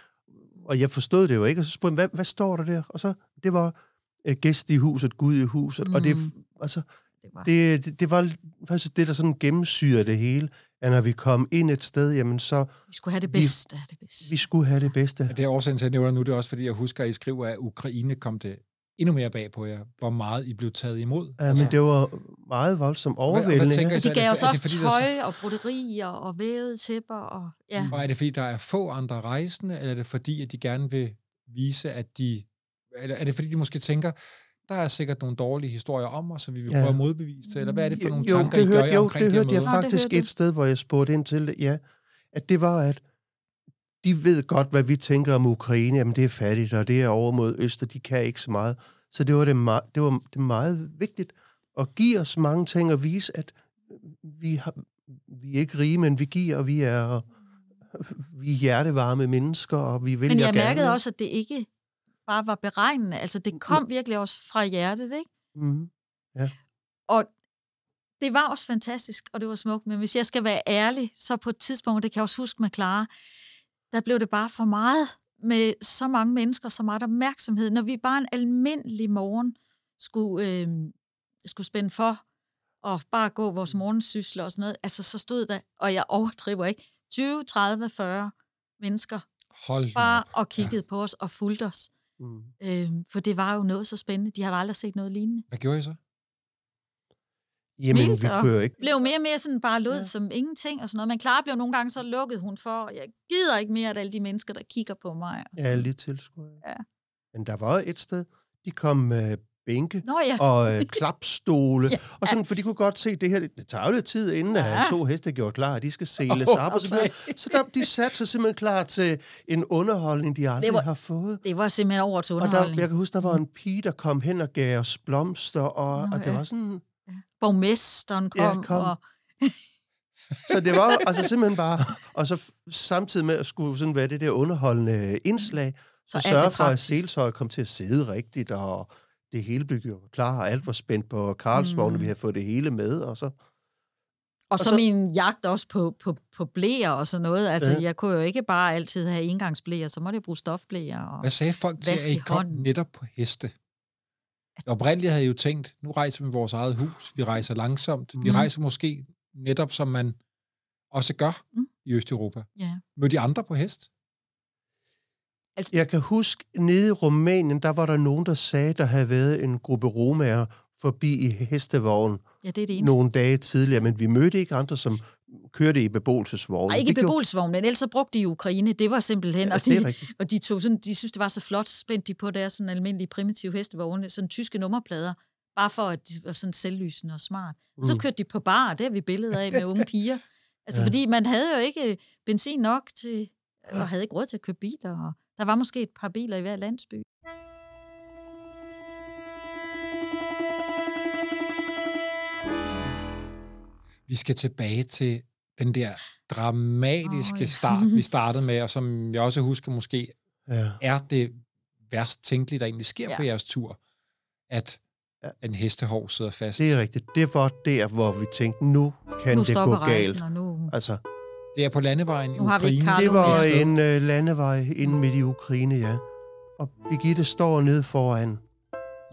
og jeg forstod det jo ikke, og så spurgte jeg, hvad, hvad står der der? Og så, det var øh, gæst i huset, Gud i huset, mm. og det, mm. altså, det var... Det, det, det var faktisk det, der sådan gennemsyrer det hele, at når vi kom ind et sted, jamen så... Vi skulle have det bedste. Vi, det bedste. vi skulle have det bedste. Ja, det er årsagen til, at jeg nævner nu, det er også, fordi jeg husker, at I skriver, at Ukraine kom det endnu mere bag på jer, hvor meget I blev taget imod. Ja, altså. men det var meget voldsomt overvældende. Hvad, hvad de gav os også fordi, tøj og broderier og vævede tæpper. Og, ja. og er det fordi, der er få andre rejsende, eller er det fordi, at de gerne vil vise, at de... Eller er det fordi, de måske tænker, der er sikkert nogle dårlige historier om os, så vi vil ja. prøve at modbevise til, eller hvad er det for nogle jo, tanker, det hørte, I gør jo, omkring det hørte jeg faktisk et sted, hvor jeg spurgte ind til det, ja, at det var, at de ved godt, hvad vi tænker om Ukraine, jamen det er fattigt, og det er over mod Øster, de kan ikke så meget. Så det var, det, me- det var det meget vigtigt at give os mange ting og vise, at vi, har, vi er ikke rige, men vi giver, og vi er, vi er hjertevarme mennesker, og vi vil Men jeg mærkede gerne. også, at det ikke bare var beregnende. Altså, det kom mm. virkelig også fra hjertet, ikke? Mm. Ja. Og det var også fantastisk, og det var smukt. Men hvis jeg skal være ærlig, så på et tidspunkt, det kan jeg også huske med Clara, der blev det bare for meget med så mange mennesker, så meget opmærksomhed. Når vi bare en almindelig morgen skulle, øh, skulle spænde for og bare gå vores morgensysler og sådan noget, altså så stod der, og jeg overdriver ikke, 20, 30, 40 mennesker Hold bare op. og kiggede ja. på os og fulgte os. Mm. Øh, for det var jo noget så spændende. De havde aldrig set noget lignende. Hvad gjorde I så? Jamen, vi kunne jo ikke... blev mere og mere sådan bare lød ja. som ingenting og sådan noget. Men Clara blev nogle gange så lukket hun for, jeg gider ikke mere, at alle de mennesker, der kigger på mig. Og ja, lige tilskuer. Ja. Men der var et sted, de kom med bænke Nå, ja. og øh, *laughs* klapstole. ja. Og sådan, for de kunne godt se, at det her, det tager jo lidt tid, inden ja. at to heste gjort klar, at de skal sæles oh, op og så videre. Så der, de satte sig simpelthen klar til en underholdning, de aldrig var, har fået. Det var simpelthen over til underholdning. Og der, jeg kan huske, der var en pige, der kom hen og gav os blomster, og, Nå, og det ja. var sådan... Ja. Borgmesteren kom, ja, kom. og... *laughs* så det var altså simpelthen bare... *laughs* Og så samtidig med at skulle sådan være det der underholdende indslag, så, sørge for, at seltøjet kom til at sidde rigtigt, og det hele blev gjort klar, og alt var spændt på Karlsvogn, mm. vi havde fået det hele med, og så... Og, så, så min jagt også på, på, på blæer og sådan noget. Altså, ja. jeg kunne jo ikke bare altid have engangsblæer, så måtte jeg bruge stofblæer. Og Hvad sagde folk til, at I kom netop på heste? Oprindeligt havde jeg jo tænkt, nu rejser vi vores eget hus, vi rejser langsomt, mm. vi rejser måske netop, som man også gør mm. i Østeuropa. Ja. Mødte de andre på hest? Altså... Jeg kan huske, nede i Rumænien, der var der nogen, der sagde, der havde været en gruppe romager forbi i hestevogn ja, det er det eneste. nogle dage tidligere, men vi mødte ikke andre, som kørte i beboelsesvogn. Nej, ikke i beboelsesvogn, men ellers så brugte de i Ukraine. Det var simpelthen, ja, og, de, og de, tog sådan, de synes, det var så flot, så spændte de på deres sådan almindelige primitive hestevogne, sådan tyske nummerplader, bare for, at de var sådan selvlysende og smart. Og så mm. kørte de på bar, det har vi billeder af med unge *laughs* piger. Altså, ja. fordi man havde jo ikke benzin nok til, og havde ikke råd til at købe biler, og der var måske et par biler i hver landsby. Vi skal tilbage til den der dramatiske oh, ja. start, vi *laughs* startede med, og som jeg også husker måske, ja. er det værst tænkelige, der egentlig sker ja. på jeres tur, at ja. en hestehov sidder fast. Det er rigtigt. Det var der, hvor vi tænkte, nu kan nu det gå galt. Rejsen, nu... Altså, det er på landevejen i Ukraine. det var en uh, landevej inde midt i Ukraine, ja. Og Birgitte står nede foran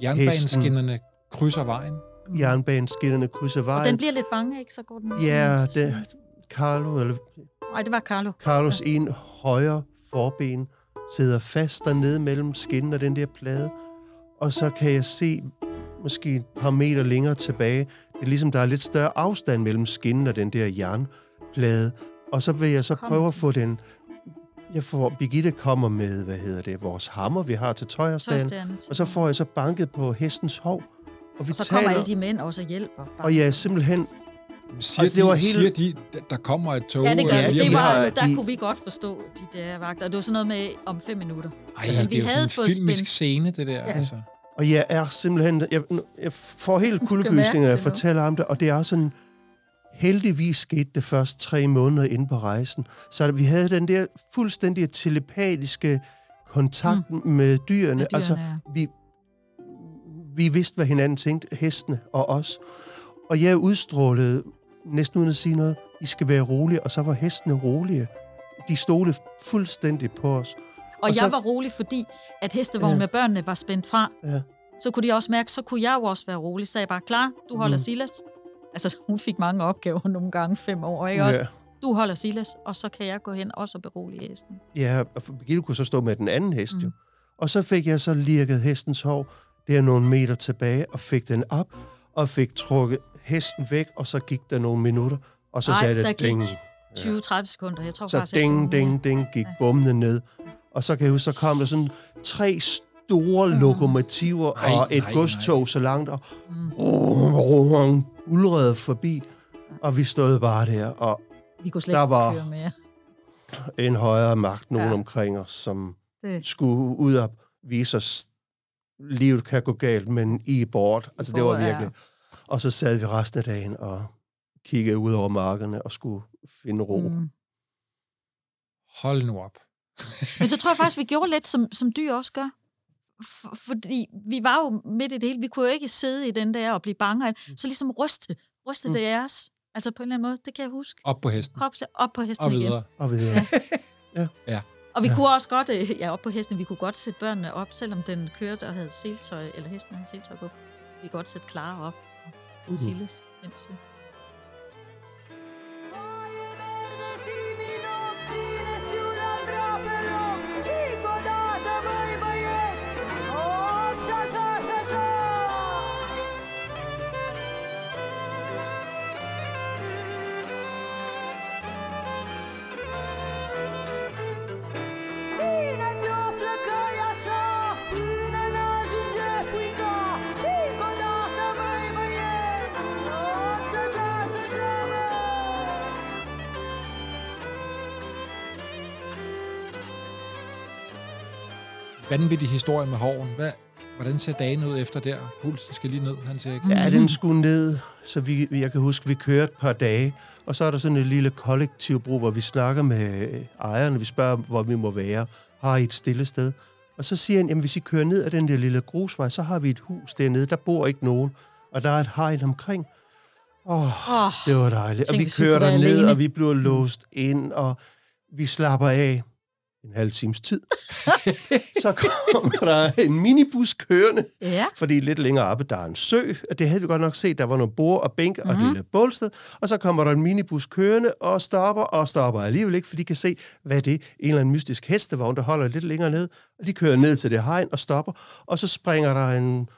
Jernbaneskinnerne krydser vejen. Mm. Jernbaneskinnerne krydser vejen. Og den bliver lidt bange, ikke? Så går den... Ja, det, Carlo, eller... Nej, det var Carlo. Carlos ja. en højre forben sidder fast dernede mellem skinnen og den der plade. og så kan jeg se måske et par meter længere tilbage. Det er ligesom, der er lidt større afstand mellem skinnen og den der jernplade. Og så vil jeg så prøve at få den... Jeg får, Birgitte kommer med, hvad hedder det, vores hammer, vi har til tøjerstaden. Og så får jeg så banket på hestens hov. Og, vi og så taler, kommer alle de mænd også og hjælper. Og jeg er simpelthen Siger, altså, det var de, hele... siger de, der kommer et tog? Ja, det gør ja, det. Var, der de... kunne vi godt forstå de der vagter. Det var sådan noget med om fem minutter. Ej, ja, det er jo sådan en filmisk spændt. scene, det der. Ja. Altså. Og jeg er simpelthen... Jeg, jeg får helt kuldegysninger, jeg fortæller om det, og det er sådan... Heldigvis skete det først tre måneder inde på rejsen. Så vi havde den der fuldstændig telepatiske kontakt mm. med dyrene. Med dyrene altså, ja. vi, vi vidste, hvad hinanden tænkte, hestene og os. Og jeg udstrålede næsten uden at sige noget, I skal være rolige, og så var hestene rolige. De stolede fuldstændig på os. Og, og jeg så, var rolig, fordi at hestevognen ja. med børnene var spændt fra. Ja. Så kunne de også mærke, så kunne jeg jo også være rolig. Så jeg bare, klar, du holder mm. Silas. Altså, hun fik mange opgaver nogle gange, fem år, ikke ja. også? Du holder Silas, og så kan jeg gå hen også og berolige hesten. Ja, og Birgitte kunne så stå med den anden hest mm. jo. Og så fik jeg så lirket hestens hår der nogle meter tilbage, og fik den op, og fik trukket hesten væk, og så gik der nogle minutter, og så Ej, sagde det ding. 20-30 sekunder, jeg tror så faktisk... Så ding, ding, ding, gik ja. bumne ned. Og så kan jeg huske, så kom der sådan tre store mm. lokomotiver nej, og et nej, godstog nej. så langt, og mm. Ulrede forbi, og vi stod bare der, og vi kunne slet der var køre mere. en højere magt, nogen ja. omkring os, som det. skulle ud og vise os, livet kan gå galt, men I er bort. Altså, det var virkelig... Ja. Og så sad vi resten af dagen og kiggede ud over markerne og skulle finde ro. Mm. Hold nu op. Men så tror jeg faktisk, vi gjorde lidt, som, som dyr også gør. For, fordi vi var jo midt i det hele. Vi kunne jo ikke sidde i den der og blive bange. Så ligesom ryste, ryste mm. det af os. Altså på en eller anden måde, det kan jeg huske. Op på hesten. Kropsligt, op på hesten og videre. igen. Og videre. ja. ja. Og vi ja. kunne også godt, øh, ja, op på hesten, vi kunne godt sætte børnene op, selvom den kørte og havde seltøj, eller hesten havde seltøj på. Vi kunne godt sætte Clara op og mm. mens vi vanvittig historie med hoven. Hvad, hvordan ser dagen ud efter der? Pulsen skal lige ned, han siger ikke? Ja, den skulle ned, så vi, jeg kan huske, vi kørte et par dage, og så er der sådan et lille kollektivbrug, hvor vi snakker med ejerne, vi spørger, hvor vi må være, har I et stille sted? Og så siger han, jamen hvis I kører ned ad den der lille grusvej, så har vi et hus dernede, der bor ikke nogen, og der er et hegn omkring. Åh, oh, det var dejligt. Og vi kører der ned, og vi bliver låst ind, og vi slapper af en halv times tid. så kommer der en minibus kørende, ja. fordi lidt længere oppe, der er en sø, og det havde vi godt nok set, der var nogle bord og bænk og mm-hmm. et lille bålsted, og så kommer der en minibus kørende og stopper, og stopper alligevel ikke, for de kan se, hvad det er, en eller anden mystisk hestevogn, der holder lidt længere ned, og de kører ned til det hegn og stopper, og så springer der en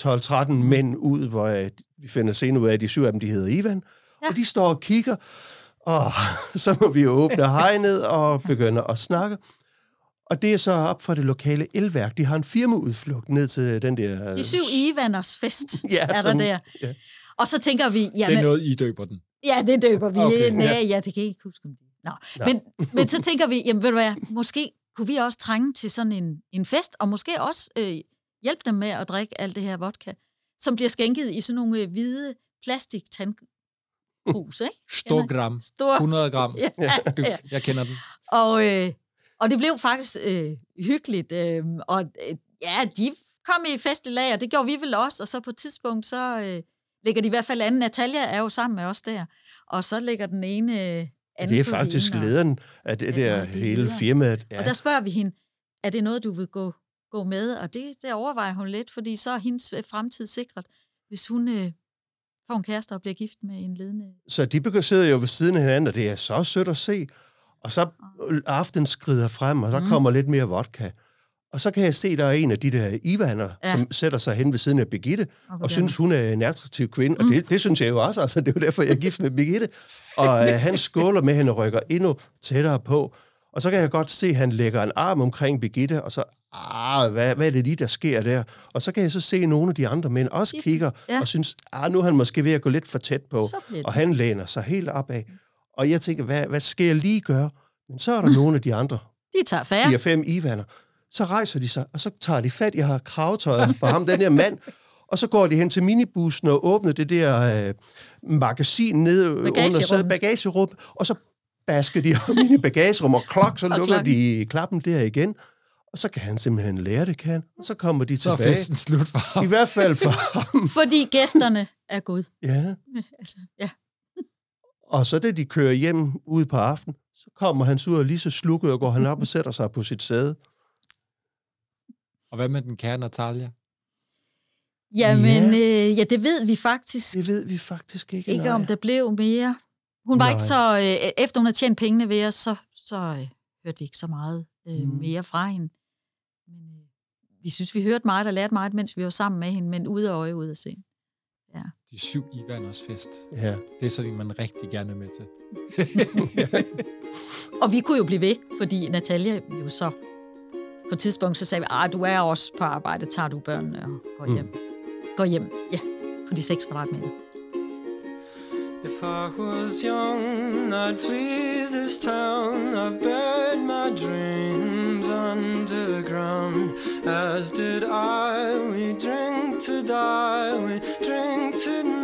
12-13 mænd ud, hvor øh, vi finder senere ud af, at de syv af dem, de hedder Ivan, ja. og de står og kigger, og *laughs* så må vi åbne *laughs* hegnet og begynde at snakke. Og det er så op for det lokale elværk. De har en firmaudflugt ned til den der... De syv Ivanders fest *laughs* ja, er der der. Ja. Og så tænker vi... Jamen, det er noget, I døber den. Ja, det døber vi. Okay, Nej, ja. ja, det kan jeg ikke huske. Nå. Nå. Men, men så tænker vi, jamen ved du hvad, måske kunne vi også trænge til sådan en, en fest, og måske også øh, hjælpe dem med at drikke alt det her vodka, som bliver skænket i sådan nogle øh, hvide plastik hus, ikke? Stor gram. Stor... 100 gram. *laughs* ja, du, jeg kender den. Og, øh, og det blev faktisk øh, hyggeligt. Øh, og øh, ja, de kom i festlig lag, og det gjorde vi vel også. Og så på et tidspunkt, så øh, ligger de i hvert fald anden. Natalia er jo sammen med os der. Og så ligger den ene... Øh, anden det er faktisk hende, lederen af det ja, der hele lederen. firmaet. Ja. Og der spørger vi hende, er det noget, du vil gå, gå med? Og det, det overvejer hun lidt, fordi så er hendes fremtid sikret, hvis hun øh, får en kæreste og bliver gift med en ledende. Så de sidder jo ved siden af hinanden, og det er så sødt at se. Og så aften skrider frem, og så mm. kommer lidt mere vodka. Og så kan jeg se, der er en af de der Ivaner, ja. som sætter sig hen ved siden af Birgitte, og, og synes, hun er en attraktiv kvinde. Mm. Og det, det synes jeg jo også, altså. Det er jo derfor, jeg er gift med Birgitte. Og øh, han skåler med hende og rykker endnu tættere på. Og så kan jeg godt se, at han lægger en arm omkring Birgitte, og så, ah, hvad, hvad er det lige, der sker der? Og så kan jeg så se, at nogle af de andre mænd også kigger ja. og synes, ah, nu er han måske ved at gå lidt for tæt på. Og han læner sig helt opad. Og jeg tænker, hvad, hvad skal jeg lige gøre? Men så er der nogle af de andre. *laughs* De tager færre. De er fem Ivaner. Så rejser de sig, og så tager de fat. Jeg har kravtøjet på ham, den her mand. Og så går de hen til minibussen og åbner det der øh, magasin ned under sædet, bagagerum, og så basker de ham ind i bagagerum, og klok, så lukker klok. de klappen der igen. Og så kan han simpelthen lære det, kan Og så kommer de tilbage. Så er festen slut for ham. I hvert fald for *laughs* ham. Fordi gæsterne er Gud. Ja. Altså, ja. Og så da de kører hjem ude på aften, så kommer han ud og lige så slukket, og går han op og sætter sig på sit sæde. Og hvad med den kære Natalia? Jamen, ja. Øh, ja, det ved vi faktisk. Det ved vi faktisk ikke. Ikke nej. om der blev mere. Hun var nej. ikke så... Øh, efter hun havde tjent pengene ved os, så, så øh, hørte vi ikke så meget øh, mm. mere fra hende. Men øh, vi synes, vi hørte meget og lærte meget, mens vi var sammen med hende, men ude af øje, ude af scenen. Ja. De syv Ivaners fest. Ja. Det er sådan, man rigtig gerne er med til. *laughs* og vi kunne jo blive ved, fordi Natalia jo så på et tidspunkt, så sagde vi, at du er også på arbejde, tager du børnene og går hjem. Mm. Går hjem, ja, på de seks kvadratmeter. If I was young, I'd flee this town. I buried my dreams. As did I, we drink to die, we drink tonight.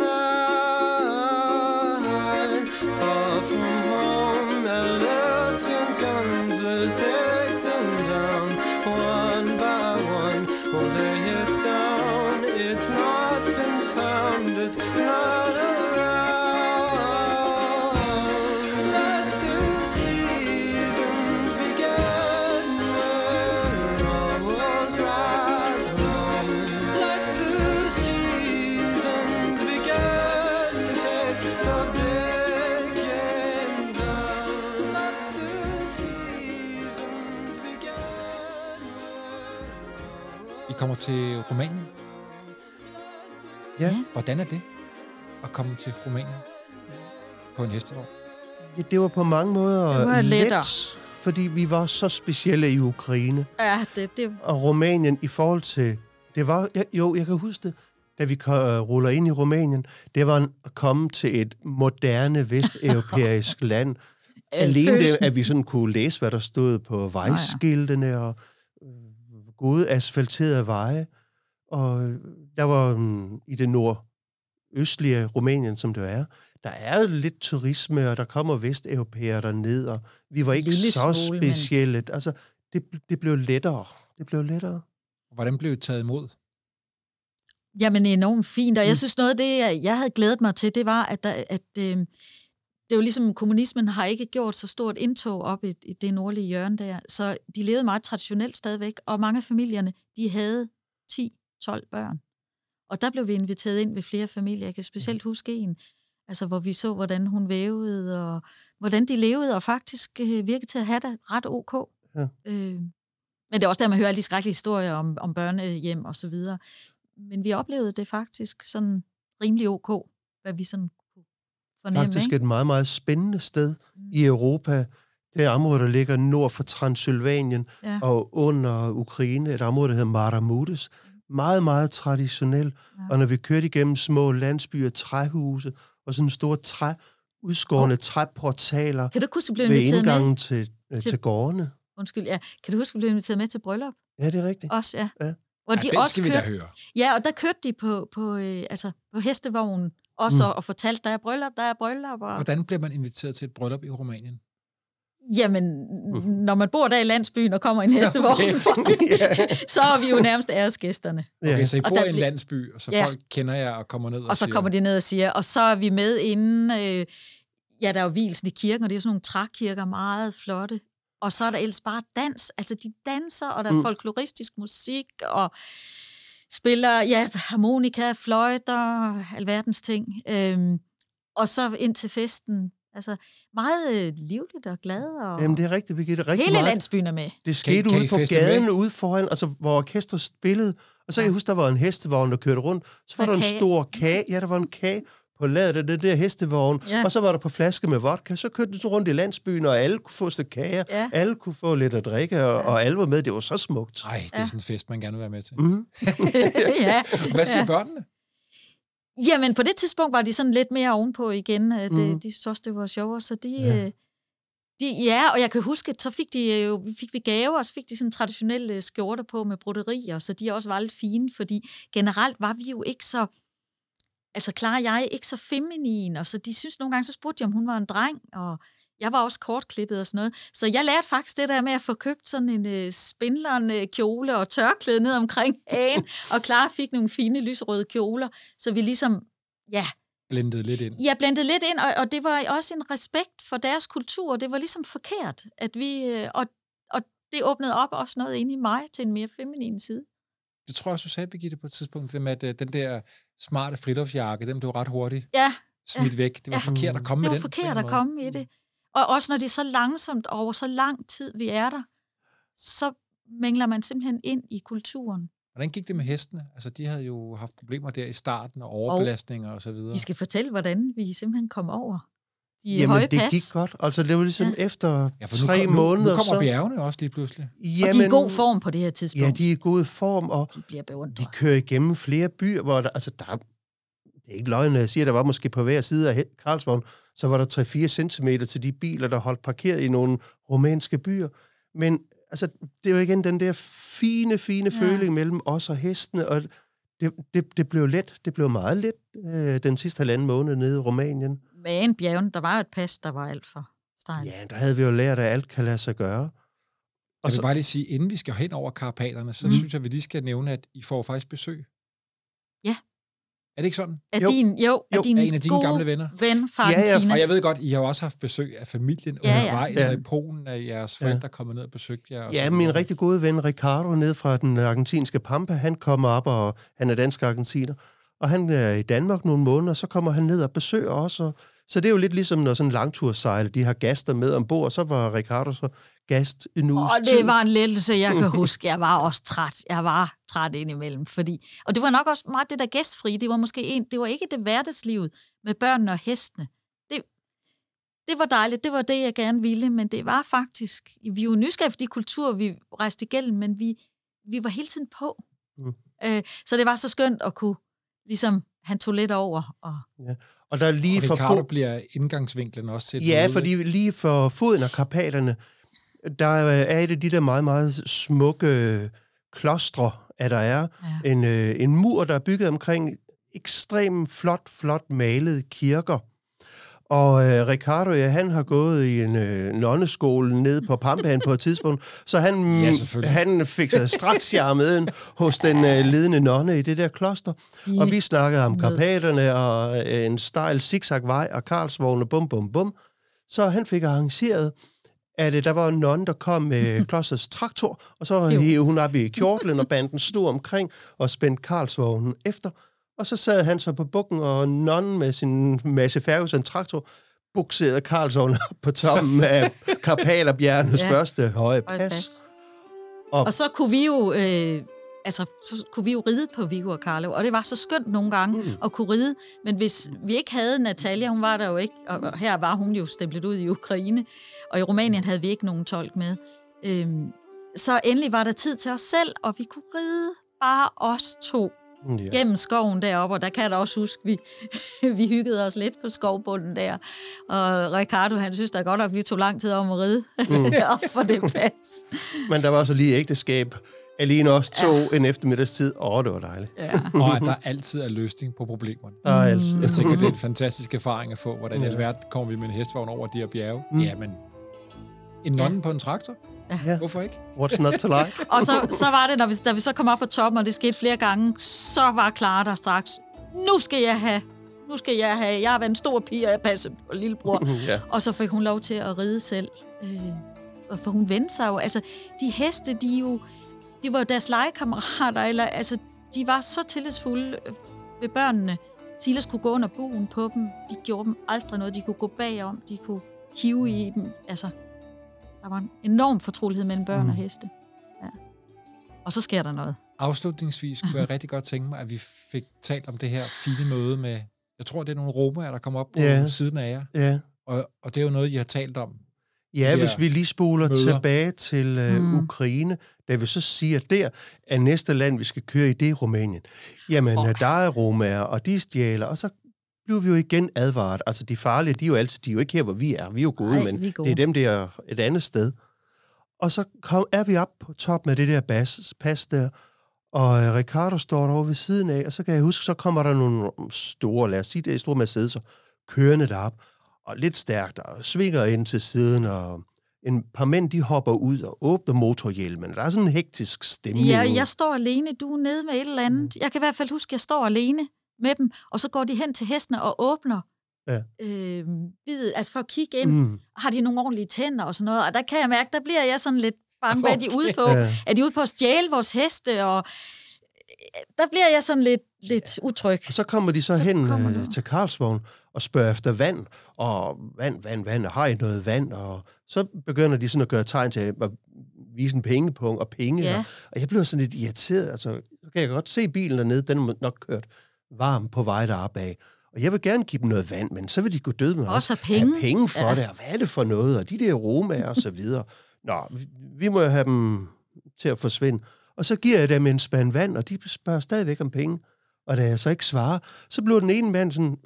Til Rumænien. Ja. Hvordan er det at komme til Rumænien på en hestevogn? Ja, det var på mange måder det var let, fordi vi var så specielle i Ukraine. Ja, det, det... Og Rumænien i forhold til... Det var, jo, jeg kan huske det, da vi ruller ind i Rumænien, det var at komme til et moderne vesteuropæisk *laughs* land. Alene det, at vi sådan kunne læse, hvad der stod på vejskiltene, og gode asfalterede veje, og der var um, i det nordøstlige Rumænien, som det er, der er lidt turisme, og der kommer vesteuropæere derned, og vi var ikke Lille så skole, specielle. Men... Altså, det, det blev lettere. Det blev lettere. Hvordan blev det taget imod? Jamen enormt fint, og jeg mm. synes noget af det, jeg havde glædet mig til, det var, at, der, at øh, det er jo ligesom, kommunismen har ikke gjort så stort indtog op i, i det nordlige hjørne der, så de levede meget traditionelt stadigvæk, og mange af familierne, de havde 10-12 børn. Og der blev vi inviteret ind ved flere familier. Jeg kan specielt huske en, altså, hvor vi så, hvordan hun vævede, og hvordan de levede, og faktisk øh, virkede til at have det ret ok. Ja. Øh, men det er også der, man hører alle de skrækkelige historier om, om børnehjem og så videre. Men vi oplevede det faktisk sådan rimelig ok, hvad vi sådan fornemme. Faktisk et meget, meget spændende sted mm. i Europa. Det er område, der ligger nord for Transylvanien ja. og under Ukraine, et område, der hedder Maramudes. Meget, meget traditionelt. Ja. Og når vi kørte igennem små landsbyer, træhuse og sådan store træ, udskårende oh. træportaler kan du huske, blev ved indgangen med? til, øh, til, til gårdene. Undskyld, ja. Kan du huske, at du blev inviteret med til bryllup? Ja, det er rigtigt. Også, ja. ja. Hvor de ja, også skal kørte, vi da høre. Ja, og der kørte de på, på, øh, altså, på hestevognen også mm. og fortalte, der er bryllup, der er bryllup. Og... Hvordan bliver man inviteret til et bryllup i Rumænien? Jamen, mm. når man bor der i landsbyen og kommer i en hestevogn, *laughs* okay. *laughs* så er vi jo nærmest æresgæsterne. Okay, så I bor i en landsby, og så ja. folk kender jer og kommer ned og, og så siger... kommer de ned og siger, og så er vi med inden, øh, ja, der er jo hvilsen i kirken, og det er sådan nogle trækirker, meget flotte. Og så er der ellers bare dans, altså de danser, og der er mm. folkloristisk musik, og spiller ja, harmonika, fløjter, alverdens ting. Øhm, og så ind til festen, Altså meget øh, livligt og glad. Og Jamen, det er rigtigt, Birgitte. Rigtig hele meget. landsbyen er med. Det skete Kan I- kan ude på gaden med? ude foran, altså hvor orkestret spillede. Og så kan Ja. jeg huske, der var en hestevogn, der kørte rundt. Så var Med der en kage. stor kage. Ja, der var en kage på ladet af det der hestevogn. Ja. Og så var der på flaske med vodka. Så kørte den så rundt i landsbyen, og alle kunne få sig kager. Ja. Alle kunne få lidt at drikke, og, og alle var med. Det var så smukt. Nej, det er Ja. sådan en fest, man gerne vil være med til. Mm. *laughs* ja. Hvad siger Ja. børnene? Jamen, på det tidspunkt var de sådan lidt mere ovenpå igen. Mm. Mhm. De, de synes også, det var sjovere, så de... Ja. Ja. De, ja, og jeg kan huske, at så fik, de jo, fik vi gaver, og så fik de sådan traditionelle skjorter på med broderier, så de også var lidt fine, fordi generelt var vi jo ikke så, altså og jeg, ikke så feminin, og så de synes nogle gange, så spurgte jeg, om hun var en dreng, og jeg var også kortklippet og sådan noget. Så jeg lærte faktisk det der med at få købt sådan en øh, spindlerne kjole og tørklæde ned omkring *laughs* hagen, og Clara fik nogle fine lyserøde kjoler, så vi ligesom, ja, Blendet lidt ind. jeg blandede lidt ind, og, og det var også en respekt for deres kultur. Det var ligesom forkert, at vi, øh, og, og det åbnede op også noget inde i mig til en mere feminin side. Det tror jeg også, du sagde, Birgitte, på et tidspunkt, det med, at øh, den der smarte fridtofsjakke, den blev ret hurtigt Ja, smidt Ja. væk. Det var Ja. forkert at komme det med var den. på forkert en at komme i det. Og også når det er så langsomt over så lang tid, vi er der, så mængler man simpelthen ind i kulturen. Hvordan gik det med hestene? Altså, de havde jo haft problemer der i starten, og overbelastninger og så videre. Vi skal fortælle, hvordan vi simpelthen kom over de Jamen, høje det pas. gik godt. Altså, det var ligesom Ja. efter Ja, for nu, tre nu, måneder, nu kommer så... bjergene også lige pludselig. Og de er i god form på det her tidspunkt. Ja, de er i god form, og de bliver beundret. de kører igennem flere byer, hvor der, altså der, er- det er ikke løgn, når jeg siger, der var måske på hver side af Karlsvogn, så var der 3-4 cm til de biler, der holdt parkeret i nogle rumænske byer. Men altså, det jo igen den der fine, fine ja. føling mellem os og hestene, og det, det, det blev let, det blev meget let øh, den sidste halvanden måned nede i Rumænien. Men bjergen, der var jo et pas, der var alt for stejlt. Ja, der havde vi jo lært, at alt kan lade sig gøre. Jeg Og vil så, bare lige sige, inden vi skal hen over Karpaterne, så Mm. synes jeg, at vi lige skal nævne, at I får faktisk besøg. Ja. Er det ikke sådan? Af Jo. din, jo, af Jo. din Af en af dine gode gamle venner. ven fra Ja, ja. Og jeg ved godt, I har jo også haft besøg af familien Ja, ja. undervejs, Ja. i Polen er jeres Ja. forældre kommet ned og besøgt jer. Og ja, min videre. rigtig gode ven Ricardo ned fra den argentinske Pampa, han kommer op, og han er dansk argentiner, og han er i Danmark nogle måneder, og så kommer han ned og besøger os. Og, så det er jo lidt ligesom, når sådan en langtursejl, de har gaster med ombord, så var Ricardo så gast en uges Og tid. det var en lettelse, jeg kan *laughs* huske. Jeg var også træt. Jeg var træt indimellem, fordi... Og det var nok også meget det der gæstfri. Det var måske en... Det var ikke det hverdagslivet med børnene og hestene. Det, det var dejligt. Det var det, jeg gerne ville. Men det var faktisk... Vi er jo nysgerrige for de kulturer, vi rejste igennem, men vi, vi var hele tiden på. Mm. Øh, så det var så skønt at kunne... Ligesom, han tog lidt over. Og, Og der er lige Og for Ricardo fod... bliver indgangsvinklen også til Ja, møde, fordi ikke? lige for foden af Karpaterne, der er et af de der meget, meget smukke klostre, at der er. ja. En, øh, en mur, der er bygget omkring ekstremt flot, flot malede kirker. Og øh, Ricardo, ja, han har gået i en øh, nonneskole nede på Pampaen på et tidspunkt, så han, Ja, selvfølgelig. han fik sig straks charmet ind hos den øh, ledende nonne i det der kloster. De- Og vi snakkede om. Karpaterne og øh, en stejl zigzagvej og Karlsvogne, bum, bum, bum. Så han fik arrangeret, at øh, der var en nonne, der kom med *laughs* klosterets traktor, og så hævde hun op i kjortlen, og banden stod omkring og spændte Karlsvognen efter. Og så sad han så på bukken, og nonnen med sin masse Ferguson traktor bukserede Karlsvognen op på toppen *laughs* af Karpaterbjergenes Ja. første høje pas. pas. Og- Og så kunne vi jo... Øh, altså, så kunne vi jo ride på Viggo og Carlo, og det var så skønt nogle gange mm. at kunne ride, men hvis vi ikke havde Natalia, hun var der jo ikke, og og her var hun jo stemplet ud i Ukraine, og i Rumænien havde vi ikke nogen tolk med. Øhm, så endelig var der tid til os selv, og vi kunne ride bare os to Ja. gennem skoven deroppe, og der kan jeg da også huske, vi, *laughs* vi hyggede os lidt på skovbunden der. Og Ricardo, han synes da godt, at vi tog lang tid om at ride mm. *laughs* op for det pas. Men der var så lige ægteskab. Alene os to ja. en eftermiddagstid. Åh, det var dejligt. Ja. Og at der altid er løsning på problemerne. Der er altid. Jeg tænker, det er en fantastisk erfaring at få. Hvordan i Ja. alverden kommer vi med en hestvogn over de her bjerge? Mm. Jamen, en nonne på en traktor? Ja. Hvorfor ikke? What's not to like? Og så, så var det, når vi, da vi så kom op på toppen, og det skete flere gange, så var Clara der straks, nu skal jeg have, nu skal jeg have, jeg har været en stor pige, og jeg passer på lillebror. ja. Og så fik hun lov til at ride selv. Øh, og for hun vendte sig jo, altså de heste, de jo, de var jo deres legekammerater, eller altså, de var så tillidsfulde øh, ved børnene. Silas kunne gå under buen på dem. De gjorde dem aldrig noget. De kunne gå bagom. De kunne hive i dem. Altså, der var en enorm fortrolighed mellem børn mm. og heste. Ja. Og så sker der noget. Afslutningsvis kunne jeg *laughs* rigtig godt tænke mig, at vi fik talt om det her fine møde med, jeg tror, det er nogle romaer, der kommer op på ja. siden af jer. Ja. Og, og det er jo noget, I har talt om. Ja, hvis vi lige spoler møder. tilbage til uh, mm. Ukraine, da vi så siger, der er næste land, vi skal køre i, det er Rumænien. Jamen, oh. der er romaer, og de stjæler, og så bliver vi jo igen advaret. Altså, de farlige, de er jo altid, de er jo ikke her, hvor vi er. Vi er jo gode, Ej, men gode. det er dem, der er et andet sted. Og så kom, er vi op på top med det der bas, pas der, og øh, Ricardo står derovre ved siden af, og så kan jeg huske, så kommer der nogle store, lad os sige, det er store Mercedes, kørende derop, og lidt stærkt, og svinger ind til siden, og en par mænd, de hopper ud og åbner motorhjelmen. Der er sådan en hektisk stemning. Ja, jeg står alene, du er nede med et eller andet. Jeg kan i hvert fald huske, at jeg står alene med dem, og så går de hen til hestene og åbner ja. øh, vid, altså for at kigge ind. Mm. Har de nogle ordentlige tænder og sådan noget? Og der kan jeg mærke, der bliver jeg sådan lidt bange, okay. hvad de er ude på. Ja. Er de ude på at stjæle vores heste? Og der bliver jeg sådan lidt, lidt utryg. Og så kommer de så, så hen øh, til Karlsvogn og spørger efter vand, og vand, vand, vand, og har I noget vand? Og så begynder de sådan at gøre tegn til at vise en pengepunkt og penge. Ja. Og, og jeg bliver sådan lidt irriteret. Altså, så kan jeg godt se bilen dernede, den er nok kørt varm på vej deroppe af. Og jeg vil gerne give dem noget vand, men så vil de gå død med også. Også penge. Have penge for ja. det, og hvad er det for noget? Og de der romaer og så videre. Nå, vi må jo have dem til at forsvinde. Og så giver jeg dem en spand vand, og de spørger stadigvæk om penge. Og da jeg så ikke svarer, så bliver den ene mand sådan,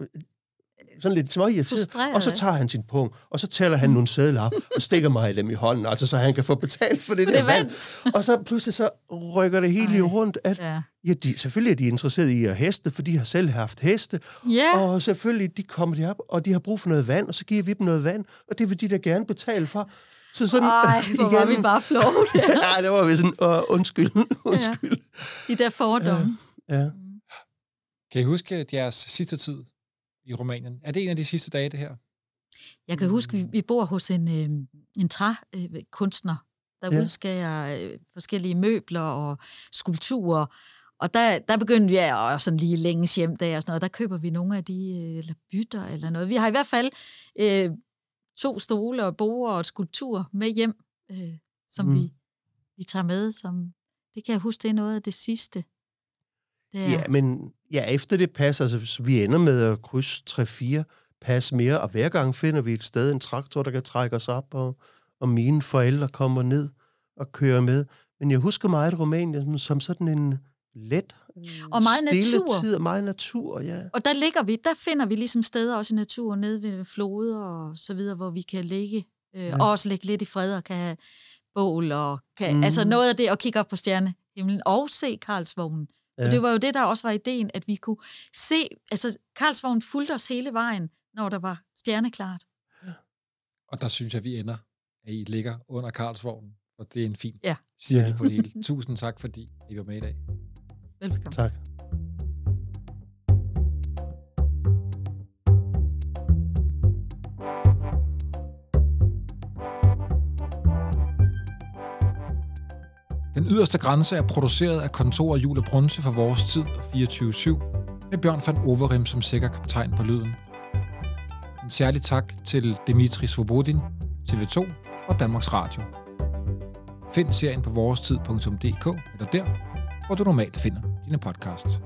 sådan lidt småirriteret, og så tager han sin pung, og så tæller han nogle sædler op, og stikker mig dem i hånden, altså så han kan få betalt for det for der det vand. vand. Og så pludselig så rykker det hele Ej, rundt, at ja. Ja, de, selvfølgelig er de interesseret i at heste, for de har selv haft heste, yeah. og selvfølgelig de kommer derop, og de har brug for noget vand, og så giver vi dem noget vand, og det vil de da gerne betale for. Så sådan, Ej, *laughs* hvor igen, var vi bare flove. Ja, *laughs* det var vi sådan, uh, undskyld, undskyld. Ja, de der fordomme. Ja, ja. Kan I huske jeres sidste tid i Rumænien? Er det en af de sidste dage, det her? Jeg kan huske, vi, vi bor hos en, øh, en trækunstner, der ja. udskærer øh, forskellige møbler og skulpturer. Og der, der begyndte vi at sådan lige længes hjem der og sådan noget. Der køber vi nogle af de, øh, eller bytter eller noget. Vi har i hvert fald øh, to stole og borer og skulptur med hjem, øh, som mm. vi, vi tager med. Som, det kan jeg huske, det er noget af det sidste. Det er, ja, men ja, efter det pas, altså vi ender med at krydse 3-4 pas mere, og hver gang finder vi et sted, en traktor, der kan trække os op, og, og mine forældre kommer ned og kører med. Men jeg husker meget Rumænien som sådan en let, og meget stille natur. tid, og meget natur, ja. Og der ligger vi, der finder vi ligesom steder også i naturen, nede ved floder og så videre, hvor vi kan ligge, øh, ja. og også ligge lidt i fred og kan have bål, og kan, mm. altså noget af det, at kigge op på stjernehimlen og se Karlsvognen. Ja. Og det var jo det, der også var ideen, at vi kunne se, altså Karlsvognen fulgte os hele vejen, når der var stjerneklart. Ja. Og der synes jeg, vi ender, at I ligger under Karlsvognen, og det er en fin ja. cirkel ja. på det *laughs* hele. Tusind tak, fordi I var med i dag. Velbekomme. Tak. Yderste grænse er produceret af kontor Jule Brunse for Vores Tid og 24-7, med Bjørn van Overim som sikker kaptajn på lyden. En særlig tak til Dimitri Svobodin, TV2 og Danmarks Radio. Find serien på vorestid.dk eller der, hvor du normalt finder dine podcasts.